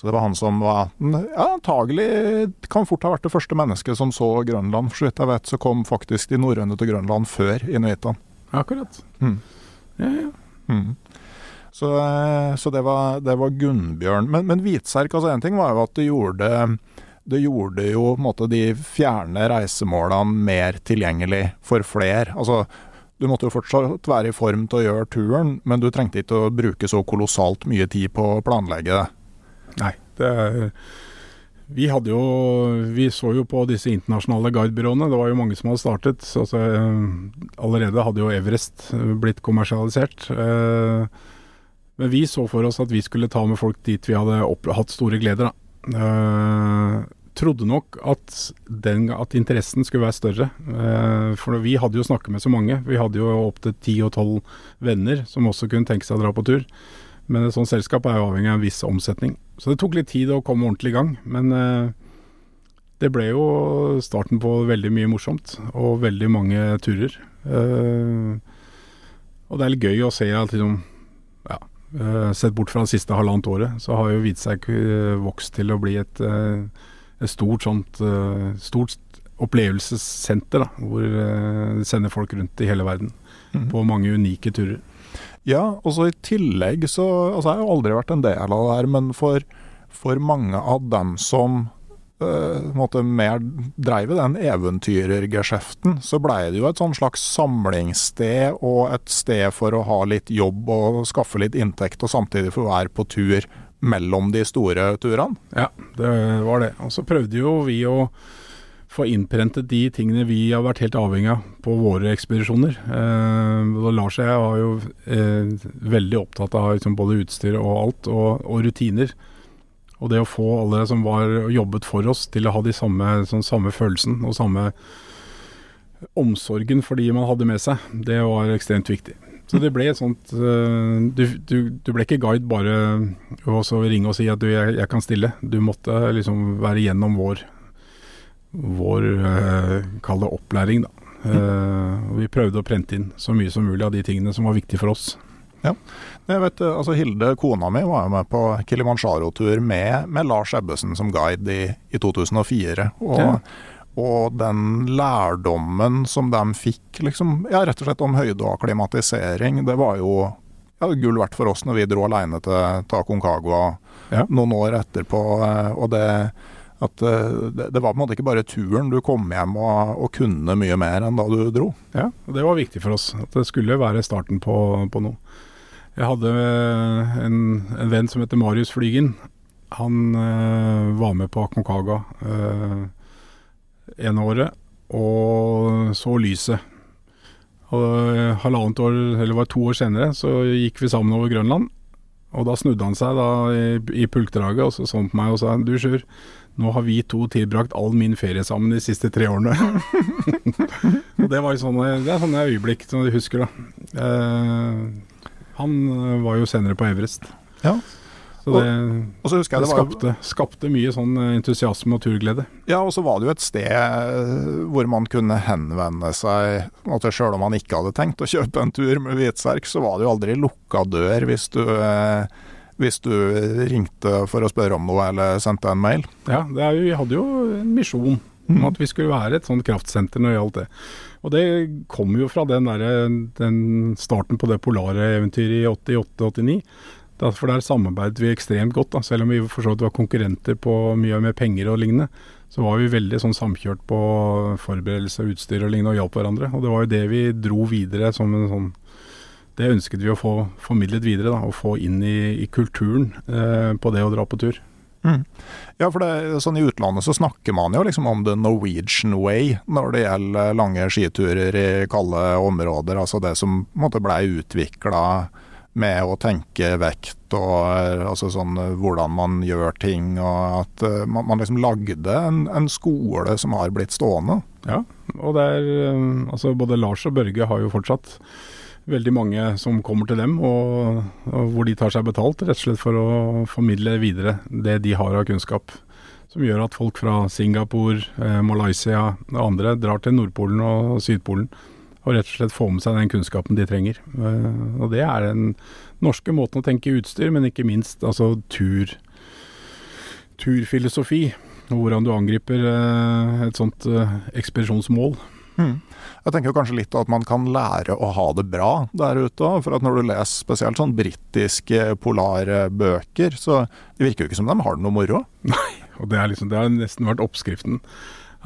Så det var han som var ja, antagelig kan fort ha vært det første mennesket som så Grønland. For så vidt jeg vet, så kom faktisk de norrøne til Grønland før inuittene. Akkurat. Mm. Ja, ja. Mm. Så, eh, så det, var, det, var, Gunnbjørn. Men, men Hvitserk, altså en ting var jo at det gjorde det gjorde jo måte, de fjerne reisemålene mer tilgjengelig for flere. Altså, du måtte jo fortsatt være i form til å gjøre turen, men du trengte ikke å bruke så kolossalt mye tid på å planlegge det. Nei. Det, vi hadde jo Vi så jo på disse internasjonale guidebyråene. Det var jo mange som hadde startet. Altså, allerede hadde jo Everest blitt kommersialisert. Eh, men vi så for oss at vi skulle ta med folk dit vi hadde hatt store gleder. Da. Eh, trodde nok at, den, at, interessen skulle være større. For vi hadde jo snakket med så mange. Vi hadde jo opptil ti og tolv venner som også kunne tenke seg å dra på tur. Men et sånt selskap er jo avhengig av en viss omsetning. Så det tok litt tid å komme ordentlig i gang. Men eh, det ble jo starten på veldig mye morsomt, og veldig mange turer. Eh, og det er litt gøy å se at liksom ja, eh, Sett bort fra det siste halvannet året, så har jo Hvitserk eh, vokst til å bli et, et stort sånt stort opplevelsessenter, da, hvor det sender folk rundt i hele verden mm. på mange unike turer. Ja, og så i tillegg så Altså, jeg har jo aldri vært en del av det her, men for, for mange av dem som uh, måtte mer dreiv den eventyrergeskjeften, så blei det jo et sånn slags samlingssted og et sted for å ha litt jobb og skaffe litt inntekt, og samtidig få være på tur mellom de store turene. Ja, det var det. Og så prøvde jo vi å få innprentet de tingene vi har vært helt avhengig av på våre ekspedisjoner. Eh, Lars og jeg var jo eh, veldig opptatt av liksom, både utstyr og alt, og, og, rutiner. Og det å få alle som var jobbet for oss til å ha de samme, sånn, samme følelsen og samme omsorgen for de man hadde med seg, det var ekstremt viktig. Så det ble et sånt uh, du, du, du, ble ikke guide bare å ringe og si at du, jeg, jeg, kan stille. Du måtte liksom være gjennom vår vår eh, kall det opplæring, da. Mm. vi prøvde å prente inn så mye som mulig av de tingene som var viktige for oss. Ja. Jeg vet, eh, altså Hilde, kona mi, var jo med på Kilimanjaro-tur med, med, Lars Ebbesen som guide i, i 2004. Og, ja. og, den lærdommen som de fikk, liksom, ja, rett og slett om høyde og akklimatisering, det var jo ja, gull verdt for oss når vi dro alene til, til Aconcagua ja. noen år etterpå. og det at uh, det, det, var på en måte ikke bare turen. Du kom hjem og, og, kunne mye mer enn da du dro. Ja, det var viktig for oss. At det skulle være starten på, på noe. Jeg hadde eh, en, en, venn som heter Marius Flygen. Han øh, var med på Konkaga øh, ene året og så lyset. Og halvannet år, eller var to år senere, så gikk vi sammen over Grønland. Og da snudde han seg da i, i pulkdraget og så sånn på meg og sa du Sjur, nå har vi to tilbrakt all min ferie sammen de siste tre årene. [laughs] og det var jo sånne, det er sånne øyeblikk som du husker, da. Eh, han var jo senere på Everest. Ja. Så det, og, og så det, skapte, skapte, mye sånn eh, entusiasme og turglede. Ja, og så var det jo et sted eh, hvor man kunne henvende seg at Sjøl om man ikke hadde tenkt å kjøpe en tur med hvitserk, så var det jo aldri lukka dør hvis du eh, hvis du ringte for å spørre om noe eller sendte en mail? Ja, jo, vi hadde jo en misjon om mm. at vi skulle være et sånt kraftsenter når det gjaldt det. Og det kom jo fra den, der, den starten på det polare eventyret i 88-89. For der samarbeidet vi ekstremt godt. Da. Selv om vi var konkurrenter på mye med penger og lignende, så var vi veldig sånn samkjørt på forberedelse og utstyr og lignende og hjalp hverandre. Og det var jo det vi dro videre som en sånn det ønsket vi å få formidlet videre, da, og få inn i, i kulturen eh, på det å dra på tur. Mm. Ja, for det, sånn I utlandet så snakker man jo liksom om the Norwegian way når det gjelder lange skiturer i kalde områder. Altså det som måtte blei utvikla med å tenke vekt og altså sånn, hvordan man gjør ting. og At uh, man, man, liksom lagde en, en, skole som har blitt stående. Ja, og det er, altså både Lars og Børge har jo fortsatt veldig mange som kommer til dem, og, og, hvor de tar seg betalt, rett og slett for å formidle videre det de har av kunnskap. Som gjør at folk fra Singapore, eh, Malaysia og andre drar til Nordpolen og Sydpolen. Og rett og slett få med seg den kunnskapen de trenger. Eh, og det er den norske måten å tenke utstyr, men ikke minst altså tur turfilosofi, og hvordan du angriper eh, et sånt eh, ekspedisjonsmål. Mm. Jeg tenker kanskje litt at man kan lære å ha det bra der ute. For at når du leser spesielt sånn britiske polare bøker, så det virker jo ikke som de har det noe moro. Nei, og det, er liksom, det har nesten vært oppskriften.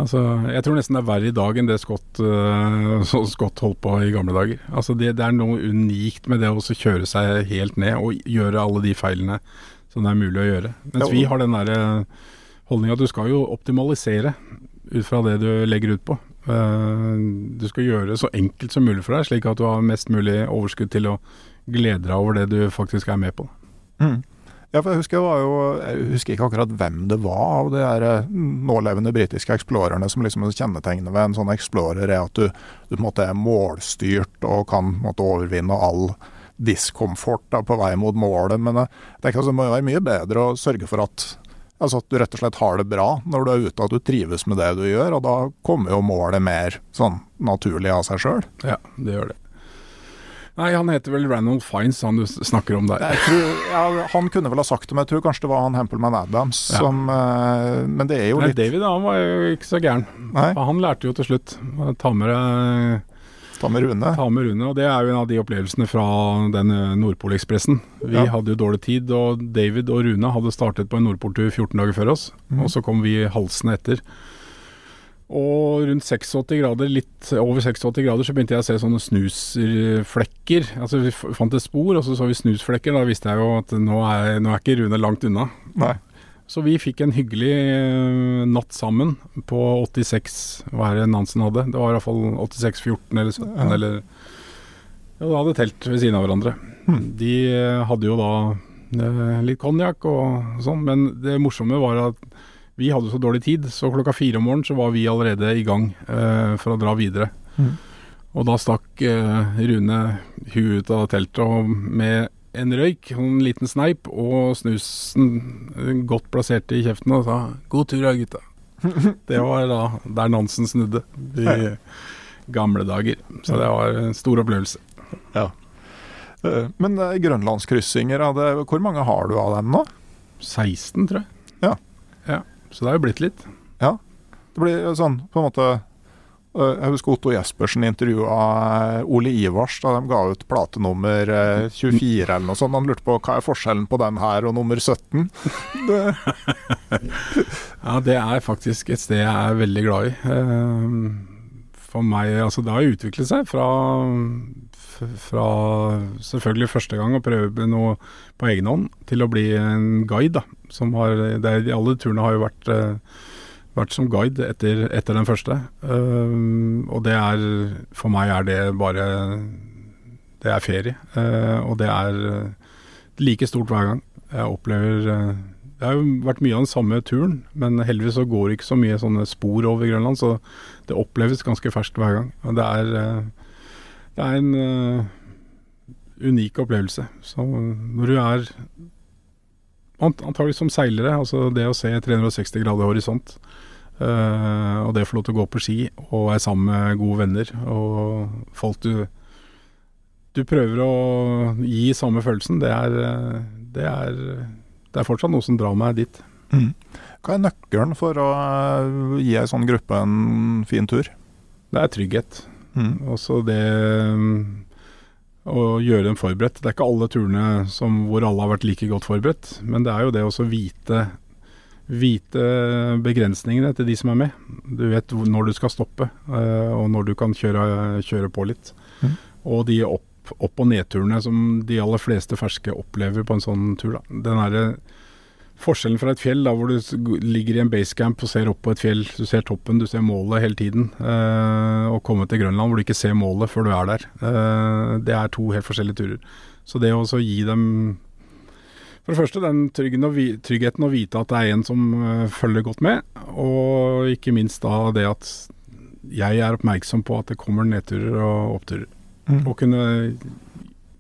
Altså, jeg tror nesten det er verre i dag enn det Scott, [laughs] uh, Scott holdt på i gamle dager. Altså, det, det er noe unikt med det å kjøre seg helt ned og gjøre alle de feilene som det er mulig å gjøre. Mens vi har den der holdninga at du skal jo optimalisere ut fra det du legger ut på. Uh, du skal gjøre det så enkelt som mulig for deg, slik at du har mest mulig overskudd til å glede deg over det du faktisk er med på. Mm. Ja, for jeg husker, jeg, jo, jeg husker ikke akkurat hvem det var av de her eh, nålevende britiske eksplorerne som liksom kjennetegner ved en sånn explorer, er at du, du på en måte er målstyrt og kan måte overvinne all diskomfort da, på vei mot målet. Men jeg tenker altså, det må jo være mye bedre å sørge for at, altså at du rett og slett har det bra når du er ute, at du trives med det du gjør. Og da kommer jo målet mer sånn naturlig av seg sjøl. Ja, det gjør det. Nei, han heter vel Ranald Fines, han du snakker om der. Tror, ja, han kunne vel ha sagt det, men jeg tror kanskje det var han Hempelman Adams ja. som uh, Men det er jo Nei, litt David han var jo ikke så gæren. Nei. Han lærte jo til slutt. Ta med Ta med Rune. Ta med Rune, og Det er jo en av de opplevelsene fra den eh, Nordpolekspressen. Vi ja. hadde jo dårlig tid, og David og Rune hadde startet på en Nordpoltur 14 dager før oss. Mm. Og så kom vi halsende etter. Og rundt 86 grader, litt over 86 grader, så begynte jeg å se sånne snusflekker. Altså Vi fant et spor, og så så vi snusflekker. Da visste jeg jo at nå er, nå er ikke Rune langt unna. Nei. Så vi fikk en hyggelig uh, natt sammen på 86 Hva er det Nansen hadde? Det var iallfall 86-14 eller 17 ja. eller Ja, da hadde telt ved siden av hverandre. Hmm. De uh, hadde jo da uh, litt konjakk og sånn, men det morsomme var at vi hadde så dårlig tid, så klokka fire om morgenen så var vi allerede i gang eh, for å dra videre. Mm. Og da stakk eh, Rune huet ut av teltet med en røyk, en liten sneip og snusen eh, godt plassert i kjeften og sa 'god tur da, gutta'. [laughs] det var da der Nansen snudde i gamle dager. Så det var en stor opplevelse. Ja. Men grønlandskryssinger, hvor mange har du av dem nå? 16, tror jeg. Ja. ja. Så det har jo blitt litt. Ja. Det blir sånn på en måte øh, Jeg husker Otto Jespersen intervjua øh, Ole Ivars da de ga ut plate nummer 24 øh, eller noe sånt. Han lurte på hva er forskjellen på den her og nummer 17? [laughs] Det. ja, det er faktisk et sted jeg er veldig glad i. For meg, altså Det har utviklet seg fra, fra selvfølgelig første gang å prøve noe på egen hånd, til å bli en guide. da som har er, Alle turene har jo vært, uh, vært som guide etter, etter den første. Uh, og det er For meg er det bare Det er ferie. Uh, og det er like stort hver gang. Jeg opplever Det har jo vært mye av den samme turen, men heldigvis så går det ikke så mye sånne spor over Grønland, så det oppleves ganske ferskt hver gang. Og det er, det er en unik opplevelse. Så når du er Antagelig som seilere. Altså det å se 360 grader horisont. Uh, og det å få lov til å gå på ski og være sammen med gode venner og folk du Du prøver å gi samme følelsen. Det er, det er, det er fortsatt noe som drar meg dit. Mm. Hva er nøkkelen for å gi ei sånn gruppe en fin tur? Det er trygghet. Mm. Også det å gjøre dem forberedt. Det er ikke alle turene som, hvor alle har vært like godt forberedt, men det er jo det å vite, vite begrensningene til de som er med. Du vet når du skal stoppe, uh, og når du kan kjøre, kjøre på litt. Mm. Og de opp, opp- og nedturene som de aller fleste ferske opplever på en sånn tur. Da. Den herre Forskjellen fra et fjell, da, hvor du ligger i en basecamp og ser opp på et fjell, du ser toppen, du ser målet hele tiden, eh, og komme til Grønland hvor du ikke ser målet før du er der, eh, det er to helt forskjellige turer. Så det å gi dem for det første den tryggheten å vite at det er en som uh, følger godt med, og ikke minst da det at jeg er oppmerksom på at det kommer nedturer og oppturer. Mm. Og kunne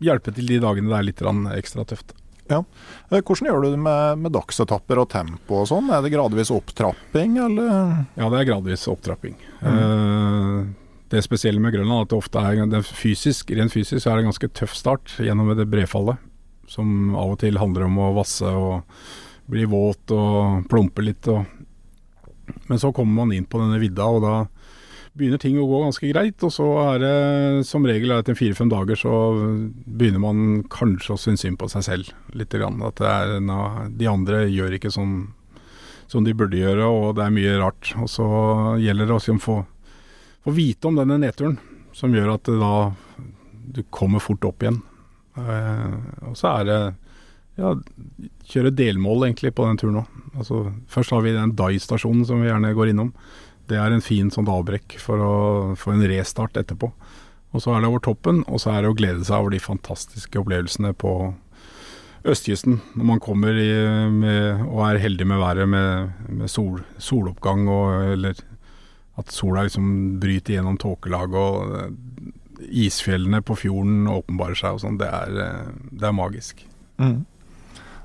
hjelpe til de dagene det er litt ekstra tøft. Ja. Eh, hvordan gjør du det med, med dagsetapper og tempo og sånn? Er det gradvis opptrapping, eller? Ja, det er gradvis opptrapping. Mm. Uh, det spesielle med Grønland er at det ofte er det fysisk, rent fysisk er det en ganske tøff start gjennom det brefallet, som av og til handler om å vasse og bli våt og plumpe litt. Og, men så kommer man inn på denne vidda, og da begynner ting å gå ganske greit. Og så er det som regel etter fire-fem dager så begynner man kanskje å synes synd på seg selv litt. Grann. At er, na, de andre gjør ikke som, som de burde gjøre, og det er mye rart. Og så gjelder det å få, få vite om denne nedturen, som gjør at da du kommer fort opp igjen. Eh, og så er det ja, kjøre delmål egentlig på den turen òg. Altså, først har vi den Dai-stasjonen som vi gjerne går innom. Det er en fin sånn avbrekk for å få en restart etterpå. Og så er det over toppen, og så er det å glede seg over de fantastiske opplevelsene på østkysten. Når man kommer i, med, og er heldig med været med, med sol, soloppgang, og, eller at sola liksom bryter gjennom tåkelaget, og eh, isfjellene på fjorden åpenbarer seg og sånn. Det, eh, det, er magisk. Mm.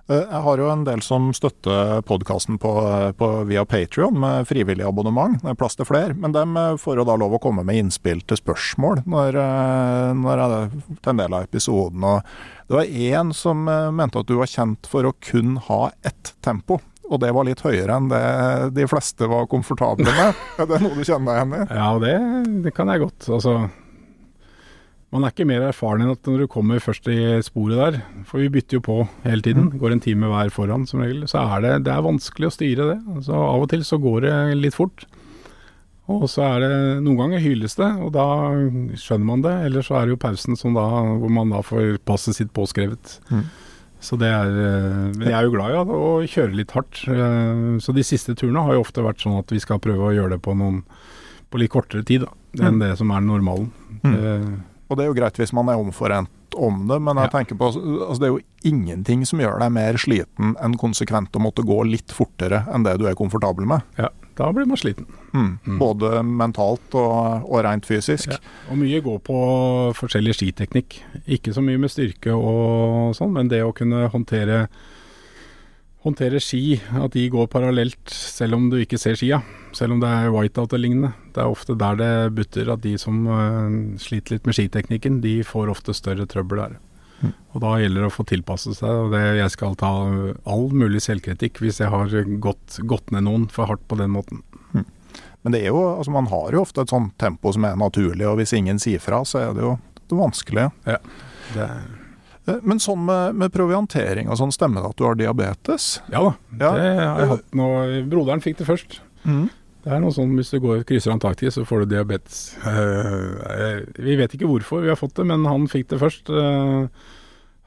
Eh, jeg har jo en del som støtter podkasten via Patrion med frivillig abonnement. Det er plass til flere. Men de eh, får jo da lov å komme med innspill til spørsmål når, eh, når jeg, til en del av episoden. Og det var én som mente at du var kjent for å kun ha ett tempo. Og det var litt høyere enn det de fleste var komfortable med. [laughs] Er det noe du kjenner deg igjen i? Ja, det, det kan jeg godt. Altså man er ikke mer erfaren enn at når du kommer først i sporet der, for vi bytter jo på hele tiden, mm. går en time hver foran som regel, så er det, det er vanskelig å styre det. Så av og til så går det litt fort. Og så er det Noen ganger hyles det, og da skjønner man det. Eller så er det jo pausen som da, hvor man da får passet sitt påskrevet. Mm. Så det er eh, Men jeg er jo glad i ja, å kjøre litt hardt. Eh, så de siste turene har jo ofte vært sånn at vi skal prøve å gjøre det på noen på litt kortere tid da, enn mm. det som er normalen. Mm. Og det er jo greit hvis man er omforent om det, men jeg tenker på altså det er jo ingenting som gjør deg mer sliten enn konsekvent å måtte gå litt fortere enn det du er komfortabel med. Ja, da blir man sliten. Mm. Mm. Både mentalt og, og rent fysisk. Ja. Og mye går på forskjellig skiteknikk. Ikke så mye med styrke og sånn, men det å kunne håndtere håndtere ski, at de går parallelt selv om du ikke ser skia. Selv om det er whiteout og lignende. Det er ofte der det butter, at de som uh, sliter litt med skiteknikken, de får ofte større trøbbel der. Mm. Og da gjelder det å få tilpasse seg. og det, Jeg skal ta all mulig selvkritikk hvis jeg har gått, gått ned noen for hardt på den måten. Mm. Men det er jo, altså man har jo ofte et sånt tempo som er naturlig, og hvis ingen sier fra, så er det jo det vanskelige. Ja, det er Eh, men sånn med, med, proviantering og sånn, stemmer det at du har diabetes? Ja da, ja. det har jeg hatt nå. Broderen fikk det først. Mm. Det er noe sånn hvis du går krysser Antarktis, så får du diabetes. Uh, vi vet ikke hvorfor vi har fått det, men han fikk det først. Uh,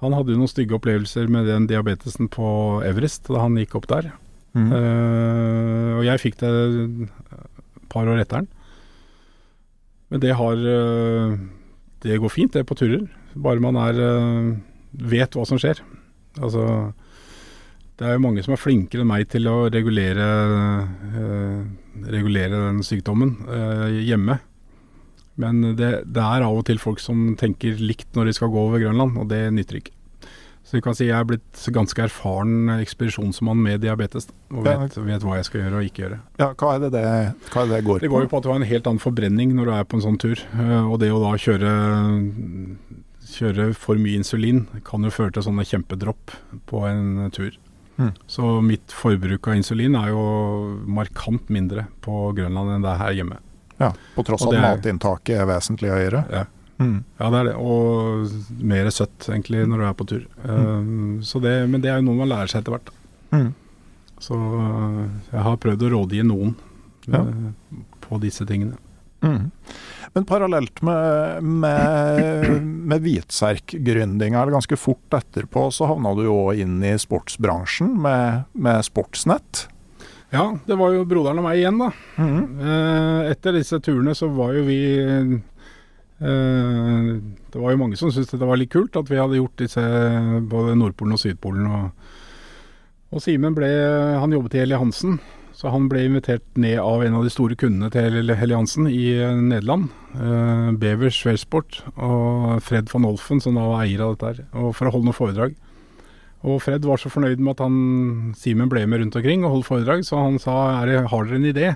han hadde jo noen stygge opplevelser med den diabetesen på Everest da han gikk opp der. Mm. Uh, og jeg fikk det et par år etter den. Men det har Det går fint, det, på turer. Bare man er vet hva som skjer. Altså det er jo mange som er flinkere enn meg til å regulere, eh, regulere den sykdommen eh, hjemme. Men det, det, er av og til folk som tenker likt når de skal gå over Grønland, og det nytter ikke. Så du kan si jeg er blitt ganske erfaren ekspedisjonsmann med diabetes. Og vet, vet, hva jeg skal gjøre og ikke gjøre. Ja, Hva er det det, er det, går på? Det går jo på at du har en helt annen forbrenning når du er på en sånn tur. Uh, og det å da kjøre kjøre for mye insulin kan jo føre til sånne kjempedropp på en tur. Mm. Så mitt forbruk av insulin er jo markant mindre på Grønland enn det er her hjemme. Ja, På tross av at matinntaket er vesentlig høyere? Ja. Mm. ja, det er det. Og mer søtt, egentlig, når du er på tur. Mm. Uh, det, men det er jo noe man lærer seg etter hvert. Mm. Så uh, jeg har prøvd å rådgi noen ja. uh, på disse tingene. Mm. Men parallelt med, med, med hvitserkgründinga, eller ganske fort etterpå, så havna du jo inn i sportsbransjen med, med Sportsnett. Ja, det var jo broderen og meg igjen, da. Mm. Etter disse turene så var jo vi eh, Det var jo mange som syntes det var litt kult at vi hadde gjort disse både Nordpolen og Sydpolen. Og, og Simen ble Han jobbet i Eli Hansen. Så han ble invitert ned av en av de store kundene til Helly i eh, Nederland. Uh, Bever Schwersport og Fred van Olfen, som da var eier av dette her, for å holde noe foredrag. Og Fred var så fornøyd med at han, Simen ble med rundt omkring og holdt foredrag, så han sa er har dere en idé,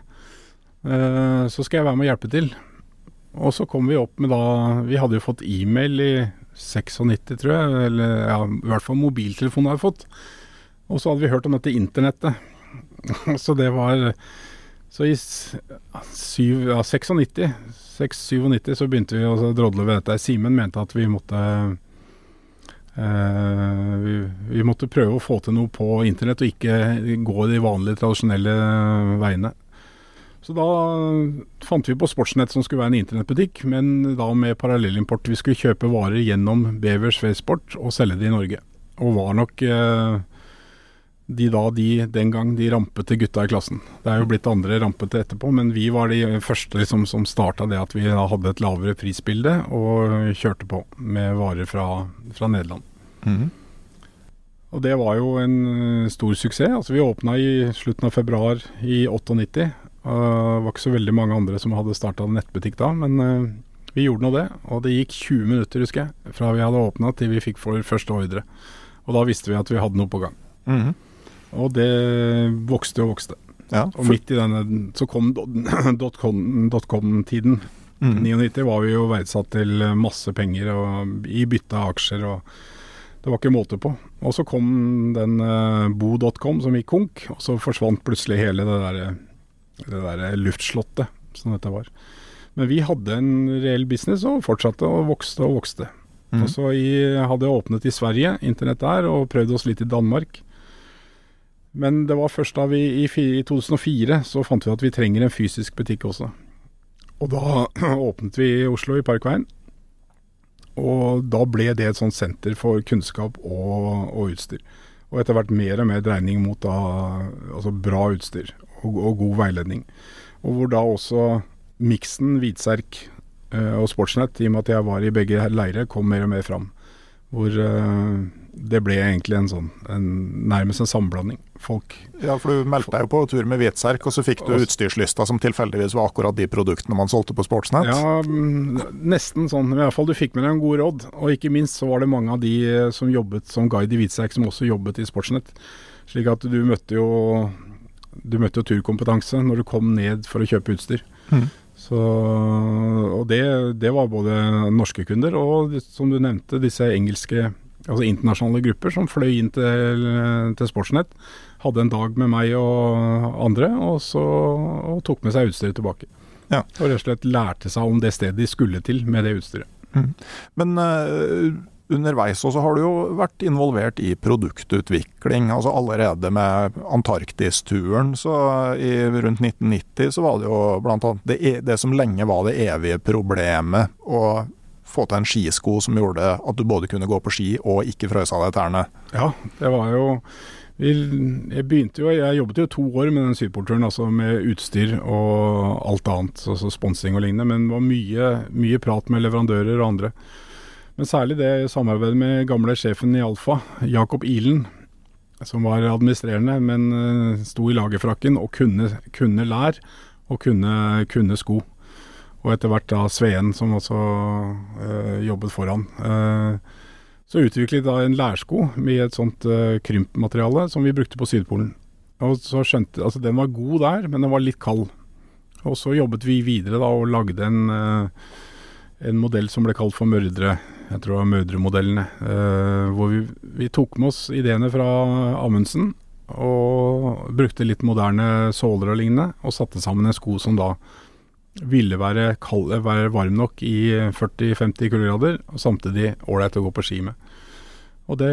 uh, så skal jeg være med og hjelpe til. Og så kom vi opp med da Vi hadde jo fått e-mail i 96, tror jeg, eller ja, i hvert fall mobiltelefon har vi fått Og så hadde vi hørt om dette internettet. [laughs] så det var Så i syv, ja, 96, 96 så begynte vi å drodle ved dette. Simen mente at vi måtte eh, vi, vi, måtte prøve å få til noe på internett, og ikke gå de vanlige, tradisjonelle veiene. Så da fant vi på Sportsnett som skulle være en internettbutikk, men da med parallellimport. Vi skulle kjøpe varer gjennom Bevers Vesport og selge det i Norge. Og var nok eh, de da, de, den gang, de rampete gutta i klassen. Det er jo blitt andre rampete etterpå, men vi var de første liksom, som starta det at vi da hadde et lavere prisbilde og kjørte på med varer fra, fra Nederland. Mm. Og det var jo en uh, stor suksess. Altså Vi åpna i slutten av februar i 98. Uh, det var ikke så veldig mange andre som hadde starta nettbutikk da, men uh, vi gjorde nå det. Og det gikk 20 minutter, husker jeg, fra vi hadde åpna til vi fikk for første ordre. Og da visste vi at vi hadde noe på gang. Mm. Og det vokste og vokste. Ja, og midt i denne så kom dotcom-tiden. [laughs] Mm. 99 var vi jo verdsatt til masse penger og i bytte av aksjer og det var ikke måte på. Og så kom den uh, bo.com som gikk konk, og så forsvant plutselig hele det der, det der luftslottet som dette var. Men vi hadde en reell business og fortsatte og vokste og vokste. Mm. Og så i, hadde jeg åpnet i Sverige, internett der, og prøvd oss litt i Danmark. Men det var først da vi i, i 2004 så fant vi at vi trenger en fysisk butikk også. Og da [clears throat] åpnet vi i Oslo, i Parkveien. Og da ble det et sånt senter for kunnskap og, og utstyr. Og etter hvert mer og mer dreining mot da, altså bra utstyr og, og, god veiledning. Og hvor da også miksen hvitserk eh, og sportsnett, i og med at jeg var i begge leirer, kom mer og mer fram. Hvor eh, det ble egentlig en sånn en, nærmest en sammenblanding. Folk Ja, for du meldte deg jo på tur med Hvitserk, og så fikk du utstyrslysta som tilfeldigvis var akkurat de produktene man solgte på Sportsnett? Ja, mm, nesten sånn. I hvert fall du fikk med deg en god råd. Og ikke minst så var det mange av de eh, som jobbet som guide i Hvitserk, som også jobbet i Sportsnett. Slik at du møtte jo du møtte jo turkompetanse når du kom ned for å kjøpe utstyr. Mm. Så, og det, det, var både norske kunder og, som du nevnte, disse engelske altså internasjonale grupper som fløy inn til, til Sportsnett. Hadde en dag med meg og andre, og så og tok med seg utstyret tilbake. Ja. Og rett og slett lærte seg om det stedet de skulle til med det utstyret. Mm. Men uh, underveis også har du jo vært involvert i produktutvikling. altså Allerede med Antarktis-turen så i rundt 1990 så var det jo annet det, e, det som lenge var det evige problemet. og få til en skisko som gjorde at du både kunne gå på ski og ikke frøs av deg tærne? Ja, det var jo jeg begynte jo, jeg jobbet jo to år med den sydpolturen, altså med utstyr og alt annet, altså sponsing og lignende. Men det var mye, mye prat med leverandører og andre. Men særlig det samarbeidet med gamle sjefen i Alfa, Jakob Ilen, som var administrerende, men eh, sto i lagerfrakken og kunne, kunne lær og kunne, kunne sko. Og etter hvert da Sveen, som også øh, jobbet foran. Uh, så utviklet da en lærsko med et sånt uh, krympmateriale som vi brukte på Sydpolen. Og så skjønte Altså, den var god der, men den var litt kald. Og så jobbet vi videre da og lagde en, en modell som ble kalt for mørdre. Jeg tror det var mødremodellene. Uh, hvor vi, vi, tok med oss ideene fra Amundsen og brukte litt moderne såler og lignende, og satte sammen en sko som da ville være, kald, være varm nok i 40-50 kuldegrader, og samtidig ålreit å gå på ski med. Og det,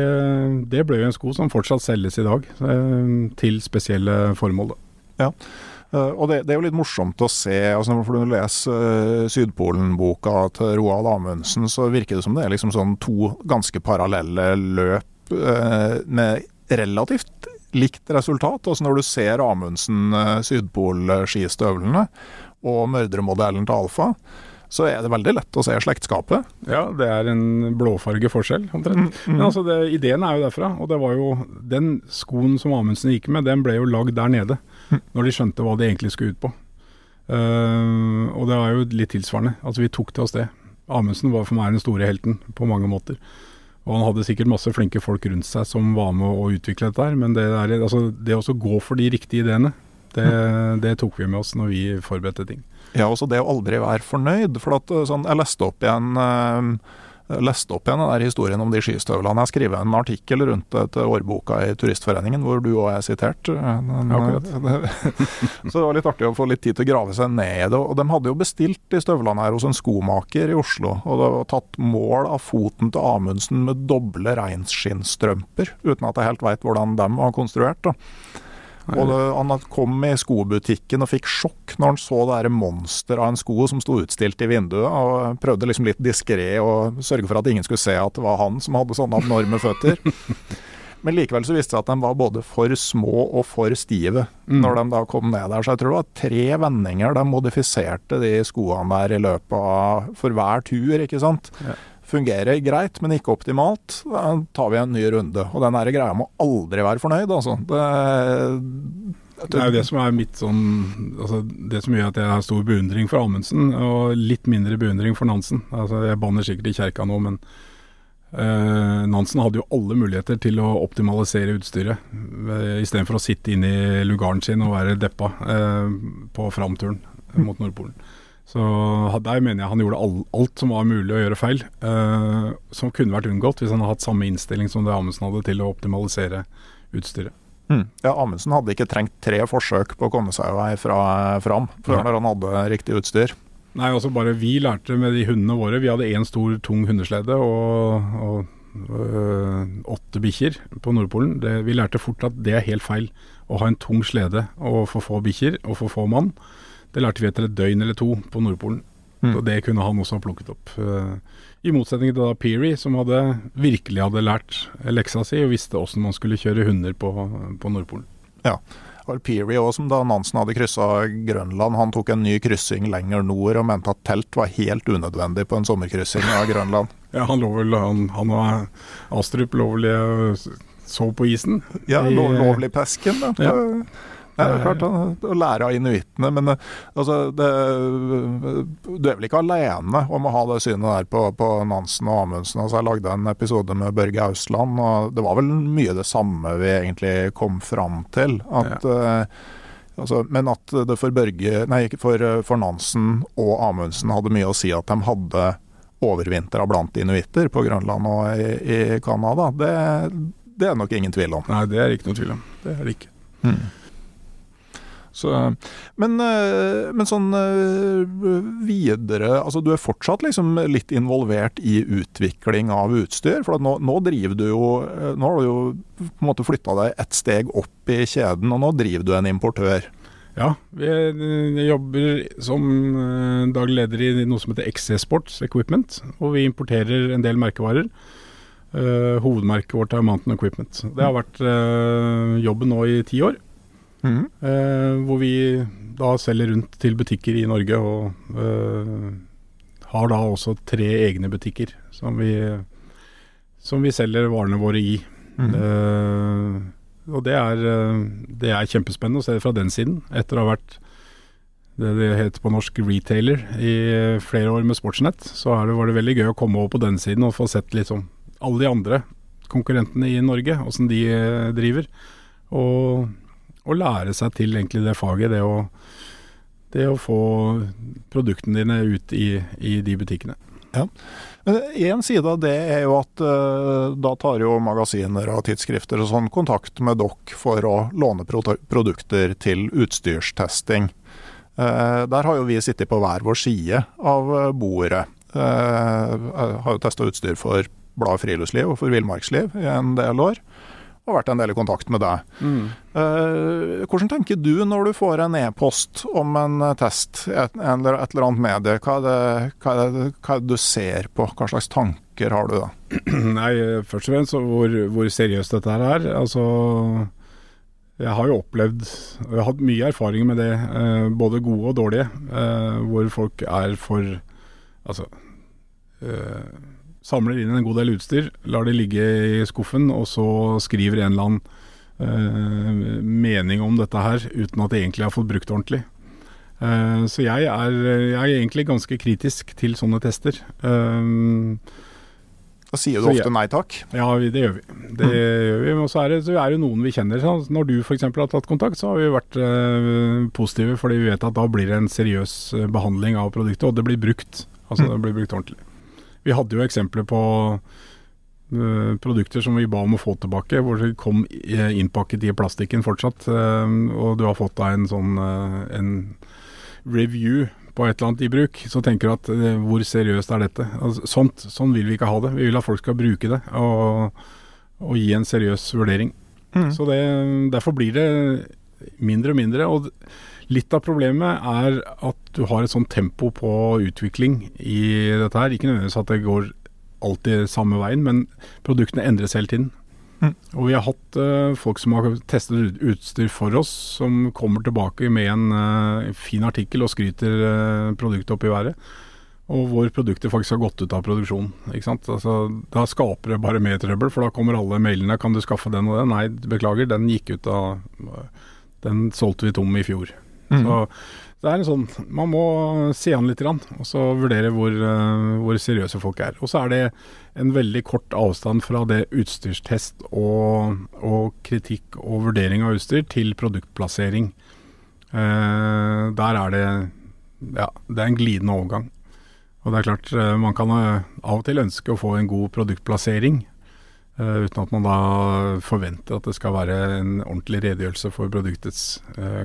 det, ble jo en sko som fortsatt selges i dag, eh, til spesielle formål. Da. Ja. Uh, og det, det, er jo litt morsomt å se, altså når du leser uh, Sydpolen-boka til Roald Amundsen, så virker det som det er liksom sånn to ganske parallelle løp med relativt likt resultat. Altså når du ser Amundsen Sydpol-skistøvlene, og mørdremodellen til Alfa, så er det veldig lett å se slektskapet. Ja, det er en blåfarge forskjell, omtrent. Mm, mm. Men altså, det, ideen er jo derfra. Og det var jo Den skoen som Amundsen gikk med, den ble jo lagd der nede. Mm. Når de skjønte hva de egentlig skulle ut på. Uh, og det var jo litt tilsvarende. Altså, vi tok til oss det. Amundsen var for meg den store helten på mange måter. Og han hadde sikkert masse flinke folk rundt seg som var med å utvikle dette her, men det, der, altså, det å gå for de riktige ideene, det, det, tok vi med oss når vi forberedte ting. Ja, også det å aldri være fornøyd. For at, eh, sånn, jeg leste opp igjen uh, leste opp igjen den der historien om de skistøvlene. Jeg skrev en artikkel rundt det til årboka i Turistforeningen, hvor du òg er sitert. Den, [laughs] så det var litt artig å få litt tid til å grave seg ned i det. Og de hadde jo bestilt de støvlene her hos en skomaker i Oslo. Og det var tatt mål av foten til Amundsen med doble reinskinnstrømper, uten at jeg helt veit hvordan de var konstruert. da. Og det, Han kom i skobutikken og fikk sjokk når han så det der monster av en sko som sto utstilt i vinduet, og prøvde liksom litt diskré å sørge for at ingen skulle se at det var han som hadde sånne abnorme føtter. [laughs] Men likevel så viste det seg at de var både for små og for stive mm. når de da kom ned der. Så jeg tror det var tre vendinger de modifiserte de skoene der i løpet av for hver tur, ikke sant. Ja fungerer greit, men ikke optimalt, da tar vi en ny runde. Og den greia må aldri være fornøyd, altså. Det, det er jo det som er mitt sånn altså Det som gjør at jeg har stor beundring for Amundsen, og litt mindre beundring for Nansen. Altså Jeg banner sikkert i kjerka nå, men uh, Nansen hadde jo alle muligheter til å optimalisere utstyret. Uh, Istedenfor å sitte inne i lugaren sin og være deppa uh, på framturen mot Nordpolen. Så der mener jeg han gjorde alt som var mulig å gjøre feil, Eh, som kunne vært unngått hvis han hadde hatt samme innstilling som det Amundsen hadde til å optimalisere utstyret. Mm. Ja, Amundsen hadde ikke trengt tre forsøk på å komme seg vei fra, fram før ja. han hadde riktig utstyr. Nei, altså bare vi lærte med de hundene våre. Vi hadde én stor, tung hundeslede og, og øh, åtte bikkjer på Nordpolen. Det, vi lærte fort at det er helt feil å ha en tung slede og for få bikkjer og for få mann. Det lærte vi etter et døgn eller to på Nordpolen. Mm. Og det kunne han også ha plukket opp. Uh, I motsetning til da Peary, som hadde, virkelig hadde lært leksa si og visste åssen man skulle kjøre hunder på, på Nordpolen. Ja, Og Peary òg, som da Nansen hadde kryssa Grønland. Han tok en ny kryssing lenger nord og mente at telt var helt unødvendig på en sommerkryssing av Grønland. [laughs] ja, han lå vel Han, han og Astrup lå vel sov på isen. Ja, lovlig pesken. Da. Ja. Ja, det er klart, Å lære av inuittene. Men eh, altså, det, du er vel ikke alene om å ha det synet der på, på Nansen og Amundsen. Altså, jeg lagde en episode med Børge Ausland, og det var vel mye det samme vi egentlig kom fram til. At, ja. uh, altså, men at det for Børge, nei, for, for Nansen og Amundsen hadde mye å si at de hadde overvintra blant inuitter på Grønland og i, i Canada, det, det er nok ingen tvil om. Nei, det er ikke noe tvil om. Det er det ikke. Mm. Så, men, eh, men, sånn eh, videre altså Du er fortsatt liksom litt involvert i utvikling av utstyr? For nå, nå, driver du jo eh, Nå har du jo på en måte flytta deg et steg opp i kjeden, og nå driver du en importør. Ja, vi jobber som daglig leder i noe som heter XC Sports Equipment. Og vi importerer en del merkevarer. Hovedmerket vårt er Mountain Equipment. Det har vært jobben nå i ti år. Mm. Eh, hvor vi da selger rundt til butikker i Norge, og eh, har da også tre egne butikker som vi, som vi selger varene våre i. Mm. Eh, og det er, det er, kjempespennende å se det fra den siden, etter å ha vært det det heter på norsk retailer i flere år med Sportsnett, så det, var det veldig gøy å komme over på den siden og få sett liksom alle de andre konkurrentene i Norge, åssen de driver. Og å lære seg til egentlig det faget. Det å, det å få produktene dine ut i, i de butikkene. Ja. En side av det er jo at uh, da tar jo magasiner og tidsskrifter og sånn kontakt med dere for å låne produkter til utstyrstesting. Uh, der har jo vi sittet på hver vår side av bordet. Jeg har jo testa utstyr for Bladet Friluftsliv og for Villmarksliv i en del år og vært en del i kontakt med deg. Mm. Hvordan tenker du når du får en e-post om en eh, test, et, eller et eller annet medie? Hva er, det, hva, er det, hva er, det, du ser på? Hva slags tanker har du da? [clears throat] Nei, Først og fremst hvor, hvor seriøst dette her er. Altså, jeg har jo opplevd og jeg har hatt mye erfaring med det, uh, både gode og dårlige, uh, hvor folk er for Altså samler inn en god del utstyr, lar det ligge i skuffen, og så skriver en eller annen eh, mening om dette her, uten at det egentlig har fått brukt ordentlig. Eh, så jeg er, jeg er, egentlig ganske kritisk til sånne tester. Eh, da sier du ofte jeg, nei takk? Ja, det gjør vi. Det mm. gjør vi. Og så er, det, så er det noen vi kjenner. Så når du f.eks. har tatt kontakt, så har vi vært uh, positive, fordi vi vet at da blir det en seriøs behandling av produktet, og det blir brukt. Altså mm. det blir brukt ordentlig. Vi hadde jo eksempler på uh, produkter som vi ba om å få tilbake, hvor det kom innpakket i plastikken fortsatt. Uh, og du har fått deg en sånn en review på et eller annet i bruk, så tenker du at hvor seriøst er dette? Altså, sånt, sånn vil vi ikke ha det. Vi vil at folk skal bruke det og, og gi en seriøs vurdering. Mm. Så det, Derfor blir det mindre og mindre. og Litt av problemet er at du har et sånt tempo på utvikling i dette her. Ikke nødvendigvis at det går alltid samme veien, men produktene endres hele tiden. Mm. Og vi har hatt uh, folk som har testet utstyr for oss, som kommer tilbake med en uh, fin artikkel og skryter uh, produktet opp i været. Og hvor produktet faktisk har gått ut av produksjon. Altså, da skaper det bare mer trøbbel, for da kommer alle mailene 'Kan du skaffe den og den?' Nei, beklager, den gikk ut av Den solgte vi tom i fjor. Mm. Så det er en sånn Man må se an litt, og så vurdere hvor, uh, hvor, seriøse folk er. Og så er det en veldig kort avstand fra det utstyrstest og, og kritikk og vurdering av utstyr til produktplassering. Eh, der er det Ja, det er en glidende overgang. Og det er klart, uh, man kan av og til ønske å få en god produktplassering. Uten at man da forventer at det skal være en ordentlig redegjørelse for produktets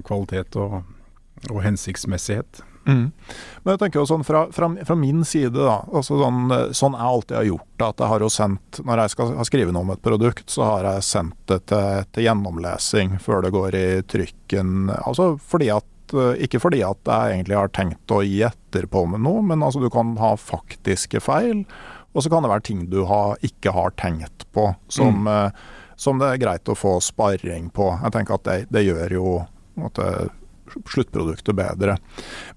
kvalitet og og hensiktsmessighet. Mm. Men jeg tenker jo sånn fra, fra, fra min side, da. Altså sånn, sånn jeg alltid har gjort. At jeg har jo sendt Når jeg skal ha skrevet noe om et produkt, så har jeg sendt det til, til gjennomlesing før det går i trykken. Altså fordi at ikke fordi at jeg egentlig har tenkt å gi etter på med noe, men altså du kan ha faktiske feil. Og så kan det være ting du har, ikke har tenkt på, som, mm. Eh, som, det er greit å få sparring på. Jeg tenker at det, det gjør jo måtte, sluttproduktet bedre.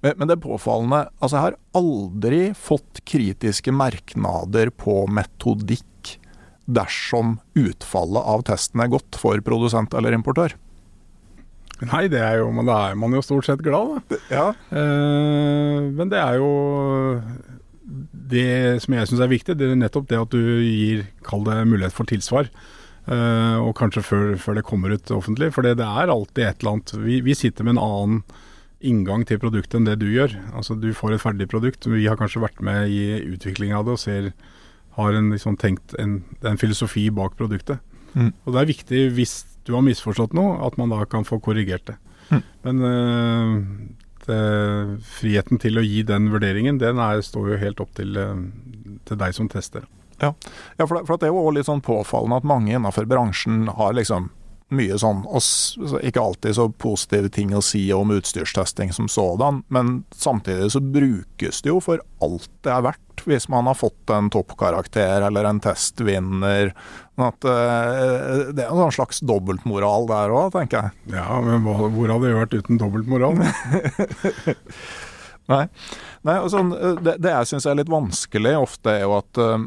Men, men, det er påfallende altså Jeg har aldri fått kritiske merknader på metodikk dersom utfallet av testen er godt for produsent eller importør. Nei, det er jo, men da er man jo stort sett glad, da. Ja. Eh, men det er jo det som jeg syns er viktig, det er nettopp det at du gir, kall det mulighet for tilsvar. Uh, og kanskje før, før, det kommer ut offentlig. For det, er alltid et eller annet vi, vi, sitter med en annen inngang til produktet enn det du gjør. Altså Du får et ferdig produkt. Vi har kanskje vært med i utviklinga av det og ser, har en, liksom, tenkt en, en, filosofi bak produktet. Mm. Og det er viktig hvis du har misforstått noe, at man da kan få korrigert det. Mm. Men uh, det, friheten til å gi den vurderingen, den er, står jo helt opp til, uh, til deg som tester. Ja, ja for, det, for, det, er jo litt sånn påfallende at mange innenfor bransjen har liksom mye sånn, ikke alltid så positive ting å si om utstyrstesting som sådan, men samtidig så brukes det jo for alt det er verdt hvis man har fått en toppkarakter eller en testvinner. At, uh, det er en slags dobbeltmoral der òg, tenker jeg. Ja, men hvor hadde det vært uten dobbeltmoral? [laughs] Nei. Nei sånn, det, det, jeg syns er litt vanskelig ofte, er jo at uh,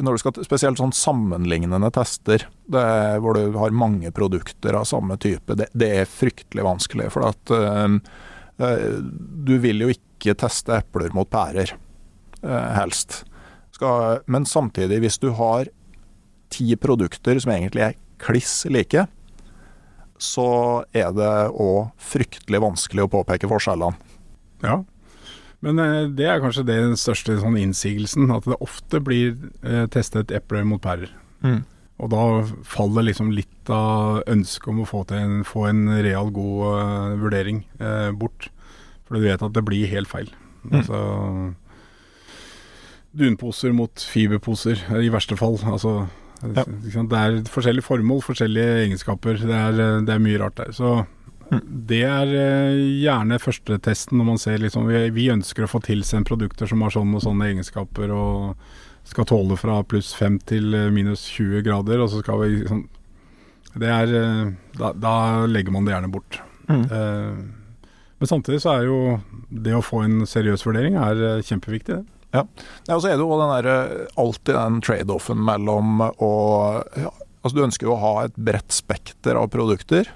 når du skal Spesielt sånn sammenlignende tester, det, hvor du har mange produkter av samme type, det, det er fryktelig vanskelig. For at uh, du vil jo ikke teste epler mot pærer, uh, helst. Skal, men samtidig, hvis du har ti produkter som egentlig er kliss like, så er det òg fryktelig vanskelig å påpeke forskjellene. Ja, men eh, det er kanskje den største sånn innsigelsen, at det ofte blir eh, testet epler mot pærer. Mm. Og da faller liksom litt av ønsket om å få, en, få en real god uh, vurdering uh, bort. For du vet at det blir helt feil. Mm. Altså Dunposer mot fiberposer, i verste fall. Altså, ja. Det er forskjellige formål, forskjellige egenskaper. Det er, det er mye rart der. Så det er eh, gjerne førstetesten når man ser liksom vi, vi, ønsker å få tilsendt produkter som har sånne og sånne egenskaper og skal tåle fra pluss 5 til eh, minus 20 grader, og så skal vi liksom Det er eh, da, da, legger man det gjerne bort. Mm. Eh, men samtidig så er jo det å få en seriøs vurdering er kjempeviktig, det. Ja. ja, og så er det jo den der, alltid den trade-offen mellom å ja, Altså Du ønsker jo å ha et bredt spekter av produkter.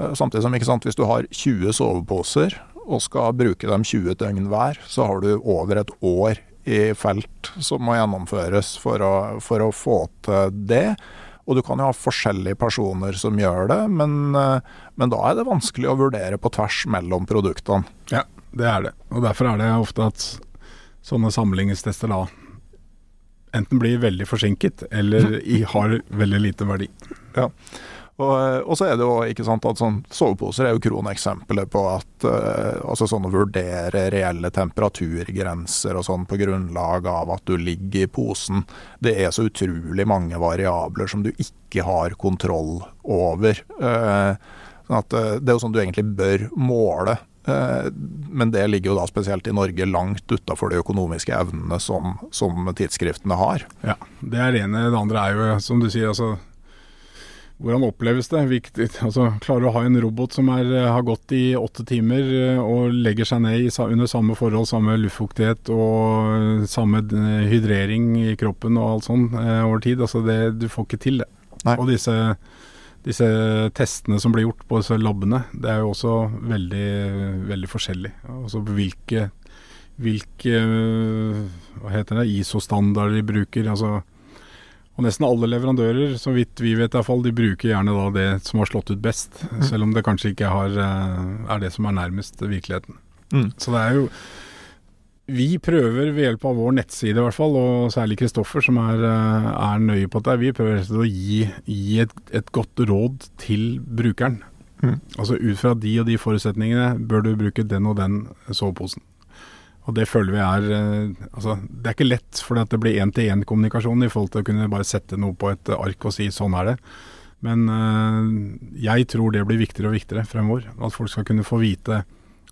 Eh, samtidig som, ikke sant, hvis du har 20 soveposer og skal bruke dem 20 døgn hver, så har du over et år i felt som må gjennomføres for å, for å få til det. Og du kan jo ha forskjellige personer som gjør det, men, eh, men, da er det vanskelig å vurdere på tvers mellom produktene. Ja, det er det. Og derfor er det ofte at sånne sammenligningstester da enten blir veldig forsinket eller har veldig lite verdi. Ja. Og, og, så er det jo ikke sant at sånn, soveposer er jo kroneksempelet på at uh, altså sånn å vurdere reelle temperaturgrenser og sånn på grunnlag av at du ligger i posen. Det er så utrolig mange variabler som du ikke har kontroll over. Uh, sånn at uh, Det er jo sånn du egentlig bør måle. Men det ligger jo da spesielt i Norge langt utafor de økonomiske evnene som, som tidsskriftene har. Ja, Det er det ene. Det andre er jo, som du sier, altså hvordan oppleves det? Viktig, altså, klarer du å ha en robot som er, eh, har gått i åtte timer eh, og legger seg ned i, under samme forhold, samme luftfuktighet og eh, samme hydrering i kroppen og alt sånn over tid? Altså det, du får ikke til det. Nei. Og disse, disse, testene som blir gjort på disse labene, det er jo også veldig, veldig forskjellig. Altså hvilke, hvilke hva heter det, ISO-standarder de bruker. altså og nesten alle leverandører, så vidt vi vet iallfall, de bruker gjerne da det som har slått ut best. Mm. Selv om det kanskje ikke har, eh, er det som er nærmest virkeligheten. Mm. Så det er jo Vi prøver ved hjelp av vår nettside i hvert fall, og særlig Kristoffer som er, eh, er, nøye på dette, vi prøver å gi, gi et, et, godt råd til brukeren. Mm. Altså ut fra de og de forutsetningene bør du bruke den og den soveposen. Og det føler vi er eh, Altså, det er ikke lett, for det blir én-til-én-kommunikasjon i forhold til å kunne bare sette noe på et ark og si sånn er det. Men øh, jeg tror det blir viktigere og viktigere fremover. At folk skal kunne få vite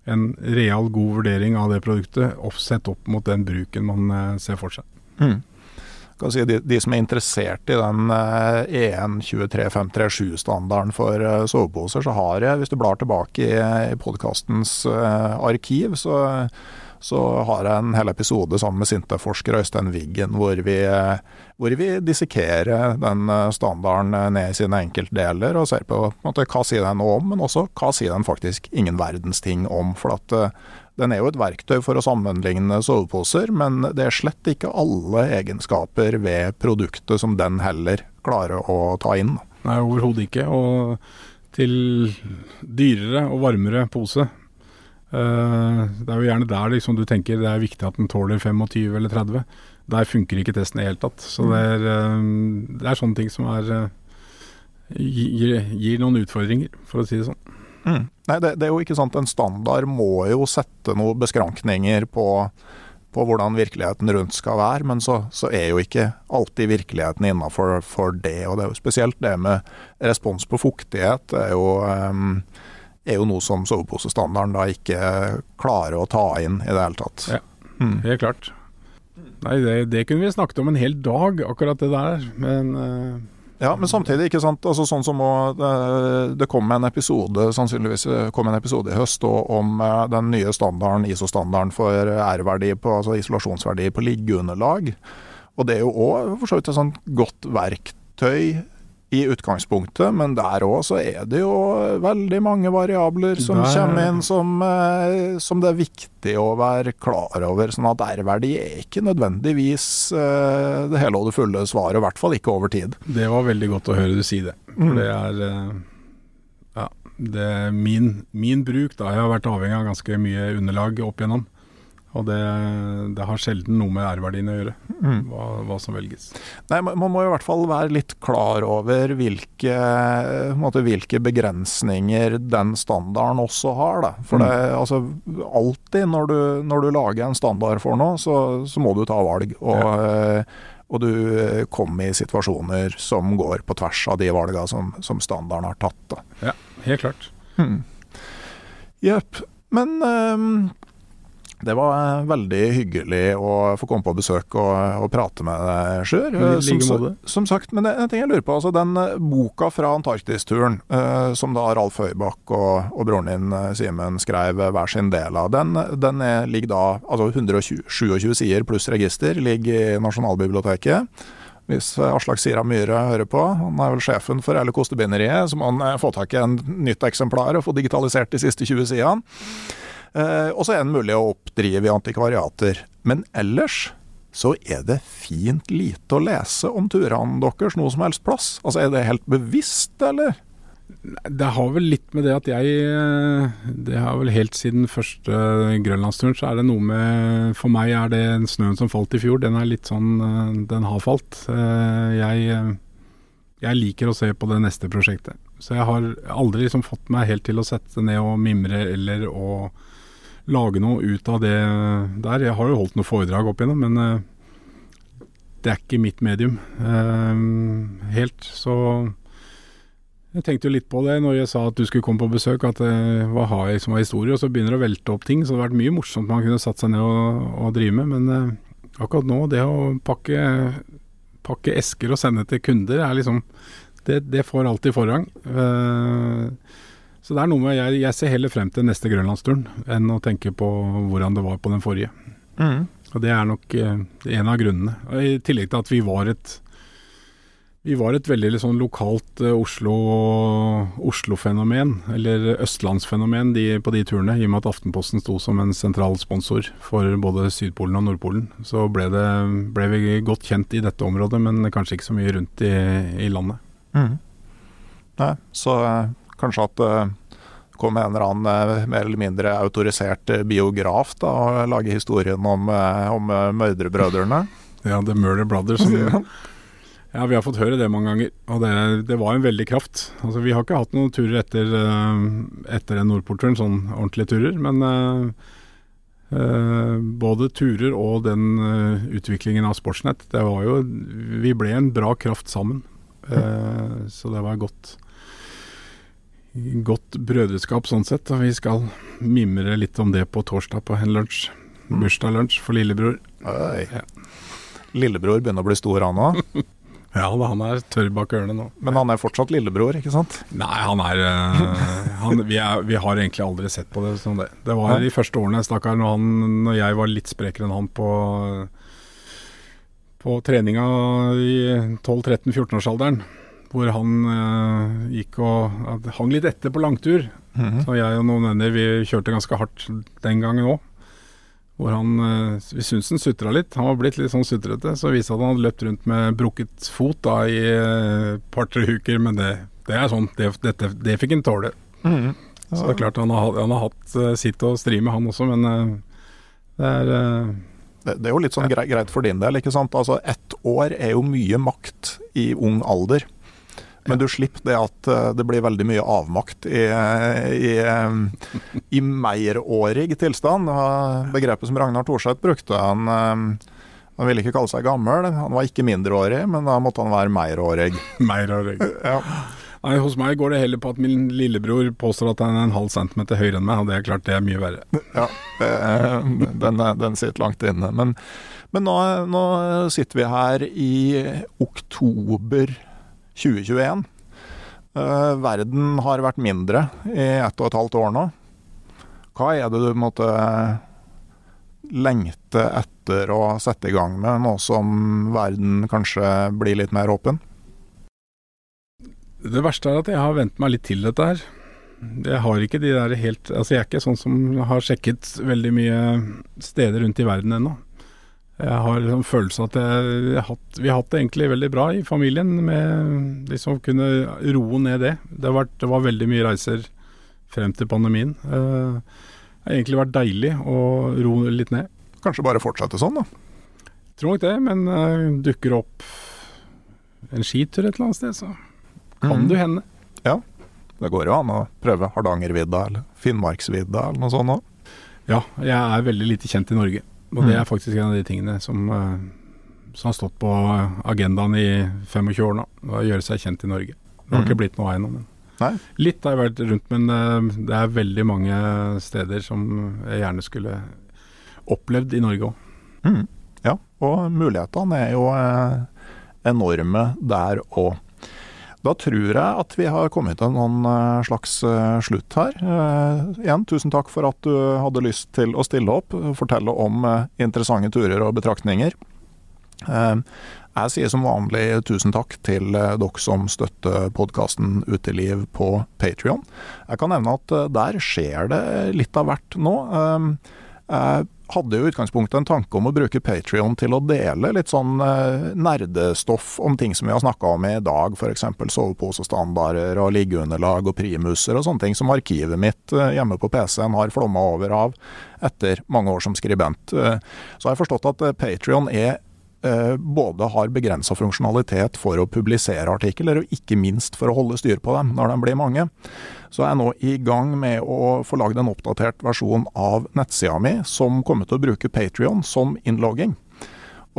en real god vurdering av det produktet, sett opp mot den bruken man øh, ser for seg. Mm. Si, de, de, som er interessert i den EN 23537-standarden for soveposer, så har jeg, hvis du blar tilbake i, i podkastens arkiv, så så har jeg en hel episode sammen med Sintef-forsker Øystein Wiggen hvor vi, hvor vi dissekerer den eh, standarden eh, ned i sine enkeltdeler og ser på, på måte, hva sier den noe om, men også hva sier den faktisk ingen verdens ting om. For at uh, den er jo et verktøy for å sammenligne soveposer, men det er slett ikke alle egenskaper ved produktet som den heller klarer å ta inn. Nei, overhodet ikke. Og til dyrere og varmere pose det er jo gjerne der liksom, du tenker det er viktig at den tåler 25 eller 30. Der funker ikke testen i det hele tatt. Så det er, uh, det er, sånne ting som er, uh, gir, gir, noen utfordringer, for å si det sånn. Mm. Nei, det, det, er jo ikke sant. En standard må jo sette noen beskrankninger på, på hvordan virkeligheten rundt skal være, men så, så er jo ikke alltid virkeligheten innafor det. Og det er jo spesielt det med respons på fuktighet. Det er jo um, er jo noe som soveposestandarden da ikke klarer å ta inn i det hele tatt. Ja, helt klart. Nei, det, det, kunne vi snakket om en hel dag, akkurat det der. Men uh... Ja, men samtidig, ikke sant. Altså, sånn som det, kom en episode, sannsynligvis kom en episode i høst om uh, den nye standarden, ISO-standarden for R-verdi, altså isolasjonsverdi på liggeunderlag. Og det er jo òg for så vidt et sånt godt verktøy i utgangspunktet, men der òg så er det jo veldig mange variabler som der. kommer inn som, eh, som, det er viktig å være klar over. Sånn at R-verdi er ikke nødvendigvis eh, det hele og det fulle svaret, i hvert fall ikke over tid. Det var veldig godt å høre du si det. For mm. det er eh, ja, det er min, min bruk, da. Jeg har vært avhengig av ganske mye underlag opp igjennom. Og det, det, har sjelden noe med R-verdien å gjøre, mm. hva, hva, som velges. Nei, Man må i hvert fall være litt klar over hvilke, måte, hvilke begrensninger den standarden også har. Da. For mm. det, altså, alltid når du, når du, lager en standard for noe, så, så må du ta valg. Og, ja. og, du kommer i situasjoner som går på tvers av de valgene som, som standarden har tatt. Da. Ja, helt klart. Jepp. Mm. Men um, det var eh, veldig hyggelig å få komme på besøk og, og prate med deg, Sjur. Som, som, sagt, men en ting jeg lurer på, altså den eh, boka fra Antarktis-turen, uh, som da Ralf Høybakk og, og broren din Simen skrev hver sin del av, den, den er, ligger da altså 127 sider pluss register ligger i Nasjonalbiblioteket. Hvis Aslak Sira Myhre hører på, han er vel sjefen for hele Kostebinderiet, så må han få tak i en nytt eksemplar og få digitalisert de siste 20 sidene. Eh, og så er den mulig å oppdrive i antikvariater. Men ellers så er det fint lite å lese om turene deres noe som helst plass. Altså Er det helt bevisst, eller? Det har vel litt med det at jeg Det har vel helt siden første grønlandsturen, så er det noe med For meg er det snøen som falt i fjor, den er litt sånn Den har falt. Jeg, jeg liker å se på det neste prosjektet. Så jeg har aldri liksom fått meg helt til å sette ned og mimre eller å lage noe ut av det der. Jeg har jo holdt noen foredrag opp igjennom, men det er ikke mitt medium helt. Så jeg tenkte jo litt på det når jeg sa at du skulle komme på besøk, at uh, hva har jeg som var historie? Og så begynner det å velte opp ting, så det hadde vært mye morsomt man kunne satt seg ned og, og drive med. Men akkurat nå, det å pakke, pakke, esker og sende til kunder, er liksom Det, det får alltid forrang. Uh, så det er noe med jeg, jeg ser heller frem til neste grønlandsturen enn å tenke på hvordan det var på den forrige. Mm. Og det er nok en av grunnene. I tillegg til at vi var et vi var et veldig liksom, lokalt uh, Oslo-fenomen, Oslo eller østlandsfenomen de, på de turene. I og med at Aftenposten sto som en sentral sponsor for både Sydpolen og Nordpolen. Så ble, det, ble vi godt kjent i dette området, men kanskje ikke så mye rundt i, i landet. Mm. Nei, så uh, kanskje at det uh, kom en eller annen uh, mer eller mindre autorisert biograf da, og lage historien om, om mørderbrødrene? [laughs] Ja, The Murder Brothers. Som, [laughs] Ja, vi har fått høre det mange ganger, og det, det var en veldig kraft. Altså, Vi har ikke hatt noen turer etter, uh, etter den Nordpolturen, sånn ordentlige turer. Men uh, uh, både turer og den utviklingen av Sportsnett, det var jo Vi ble en bra kraft sammen. så det var godt godt brødreskap sånn sett. Og vi skal mimre litt om det på torsdag på en lunsj. Mm. Bursdagslunsj for lillebror. Ja. Lillebror begynner å bli stor, han òg? [laughs] Ja, han er tørr bak ørene nå. Men han er fortsatt lillebror, ikke sant? Nei, han er, uh, [laughs] han, vi, er vi, har egentlig aldri sett på det som det. Det var de første årene, stakkar, når, når jeg var litt sprekere enn han på, på treninga i 12-13-14-årsalderen. Hvor han uh, gikk og hang litt etter på langtur. Mm -hmm. Så jeg og noen venner vi kjørte ganske hardt den gangen òg. Hvor han eh, Vi syntes han sutra litt. Han var blitt litt sånn sutrete. Så viste at han hadde løpt rundt med brukket fot da i et uh, par-tre uker. Men det, det, er sånn. Det, dette, det fikk han tåle. Mm. Ja. Så det er klart han har, han har hatt uh, sitt å stri med, han også. Men uh, det er det, det, er jo litt sånn greit for din del, ikke sant. Altså ett år er jo mye makt i ung alder. Men du slipper det at eh, det blir veldig mye avmakt i, i, i meierårig tilstand. Begrepet som Ragnar Thorseth brukte, han, eh, han ville ikke kalle seg gammel. Han var ikke mindreårig, men da måtte han være meierårig. [laughs] meierårig. [laughs] Ja. Nei, Hos meg går det heller på at min lillebror påstår at han er en halv centimeter høyere enn meg, og det er klart det er mye verre. [laughs] Ja, den, den sitter langt inne. Men, men nå, nå, sitter vi her i oktober 2021. Uh, eh, verden har vært mindre i ett og et halvt år nå. Hva er det du måtte lengte etter å sette i gang med, nå som verden kanskje blir litt mer åpen? Det verste er at jeg har vent meg litt til dette her. Jeg har ikke de der helt Altså jeg er ikke sånn som har sjekket veldig mye steder rundt i verden ennå. Jeg har liksom følelsen at jeg, hatt, vi har hatt det egentlig veldig bra i familien med liksom kunne roe ned det. Det har, vært, det var veldig mye reiser frem til pandemien. Eh, det har egentlig vært deilig å roe litt ned. Kanskje bare fortsette sånn, da? Tror nok det, men uh, dukker opp en skitur et eller annet sted, så kan mm. du hende. Ja, det går jo an å prøve Hardangervidda eller Finnmarksvidda eller noe sånt òg. Ja, jeg er veldig lite kjent i Norge. Og det er mm. faktisk en av de tingene som, eh, som har stått på agendaen i 25 år nå. Å gjøre seg kjent i Norge. Det har mm. ikke blitt noe ennå. Men litt har jeg vært rundt, men eh, det er veldig mange steder som jeg gjerne skulle opplevd i Norge òg. Mm. Ja, og mulighetene er jo eh, enorme der òg. Da tror jeg at vi har kommet til noen eh, slags eh, slutt her. Uh, igjen, tusen takk for at du hadde lyst til å stille opp og fortelle om interessante turer og betraktninger. Jeg sier som vanlig tusen takk til dere som støtter podkasten Uteliv på Patrion. Jeg kan nevne at der skjer det litt av hvert nå. Jeg hadde jo i utgangspunktet en tanke om å bruke Patrion til å dele litt sånn eh, nerdestoff om ting som vi har snakka om i dag, f.eks. soveposestandarder og liggeunderlag og primuser og sånne ting som arkivet mitt eh, hjemme på PC-en har flomma over av etter mange år som skribent. Eh, så har jeg forstått at Patrion er både har begrensa funksjonalitet for å publisere artikler, og ikke minst for å holde styr på dem når de blir mange. Så jeg er nå i gang med å få lagd en oppdatert versjon av nettsida mi som kommer til å bruke Patrion som innlogging.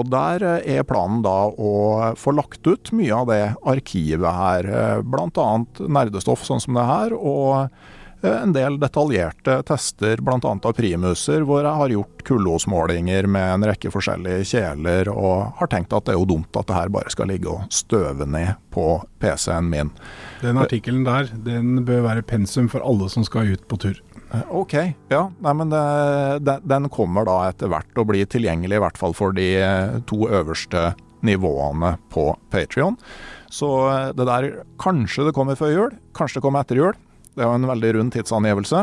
Og Der eh, er planen da å få lagt ut mye av det arkivet her, eh, bl.a. nerdestoff sånn som det her. og Eh, en del detaljerte tester, bl.a. av primuser, hvor jeg har gjort kullosmålinger med en rekke forskjellige kjeler, og har tenkt at det er jo dumt at det her bare skal ligge og støve ned på PC-en min. Den artikkelen der, den bør være pensum for alle som skal ut på tur. Eh, ok, ja. Nei, men det, den kommer da etter hvert å bli tilgjengelig, i hvert fall for de eh, to øverste nivåene på Patrion. Så det der Kanskje det kommer før jul, kanskje det kommer etter jul. Det er jo en veldig rund tidsangivelse,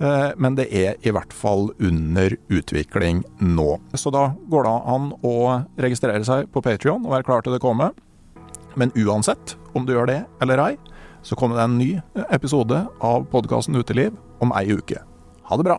eh, men det er i hvert fall under utvikling nå. Så da går det an å registrere seg på Patrion og være klar til det kommer. Men uansett om du gjør det eller ei, så kommer det en ny episode av podkasten Uteliv om ei uke. Ha det bra!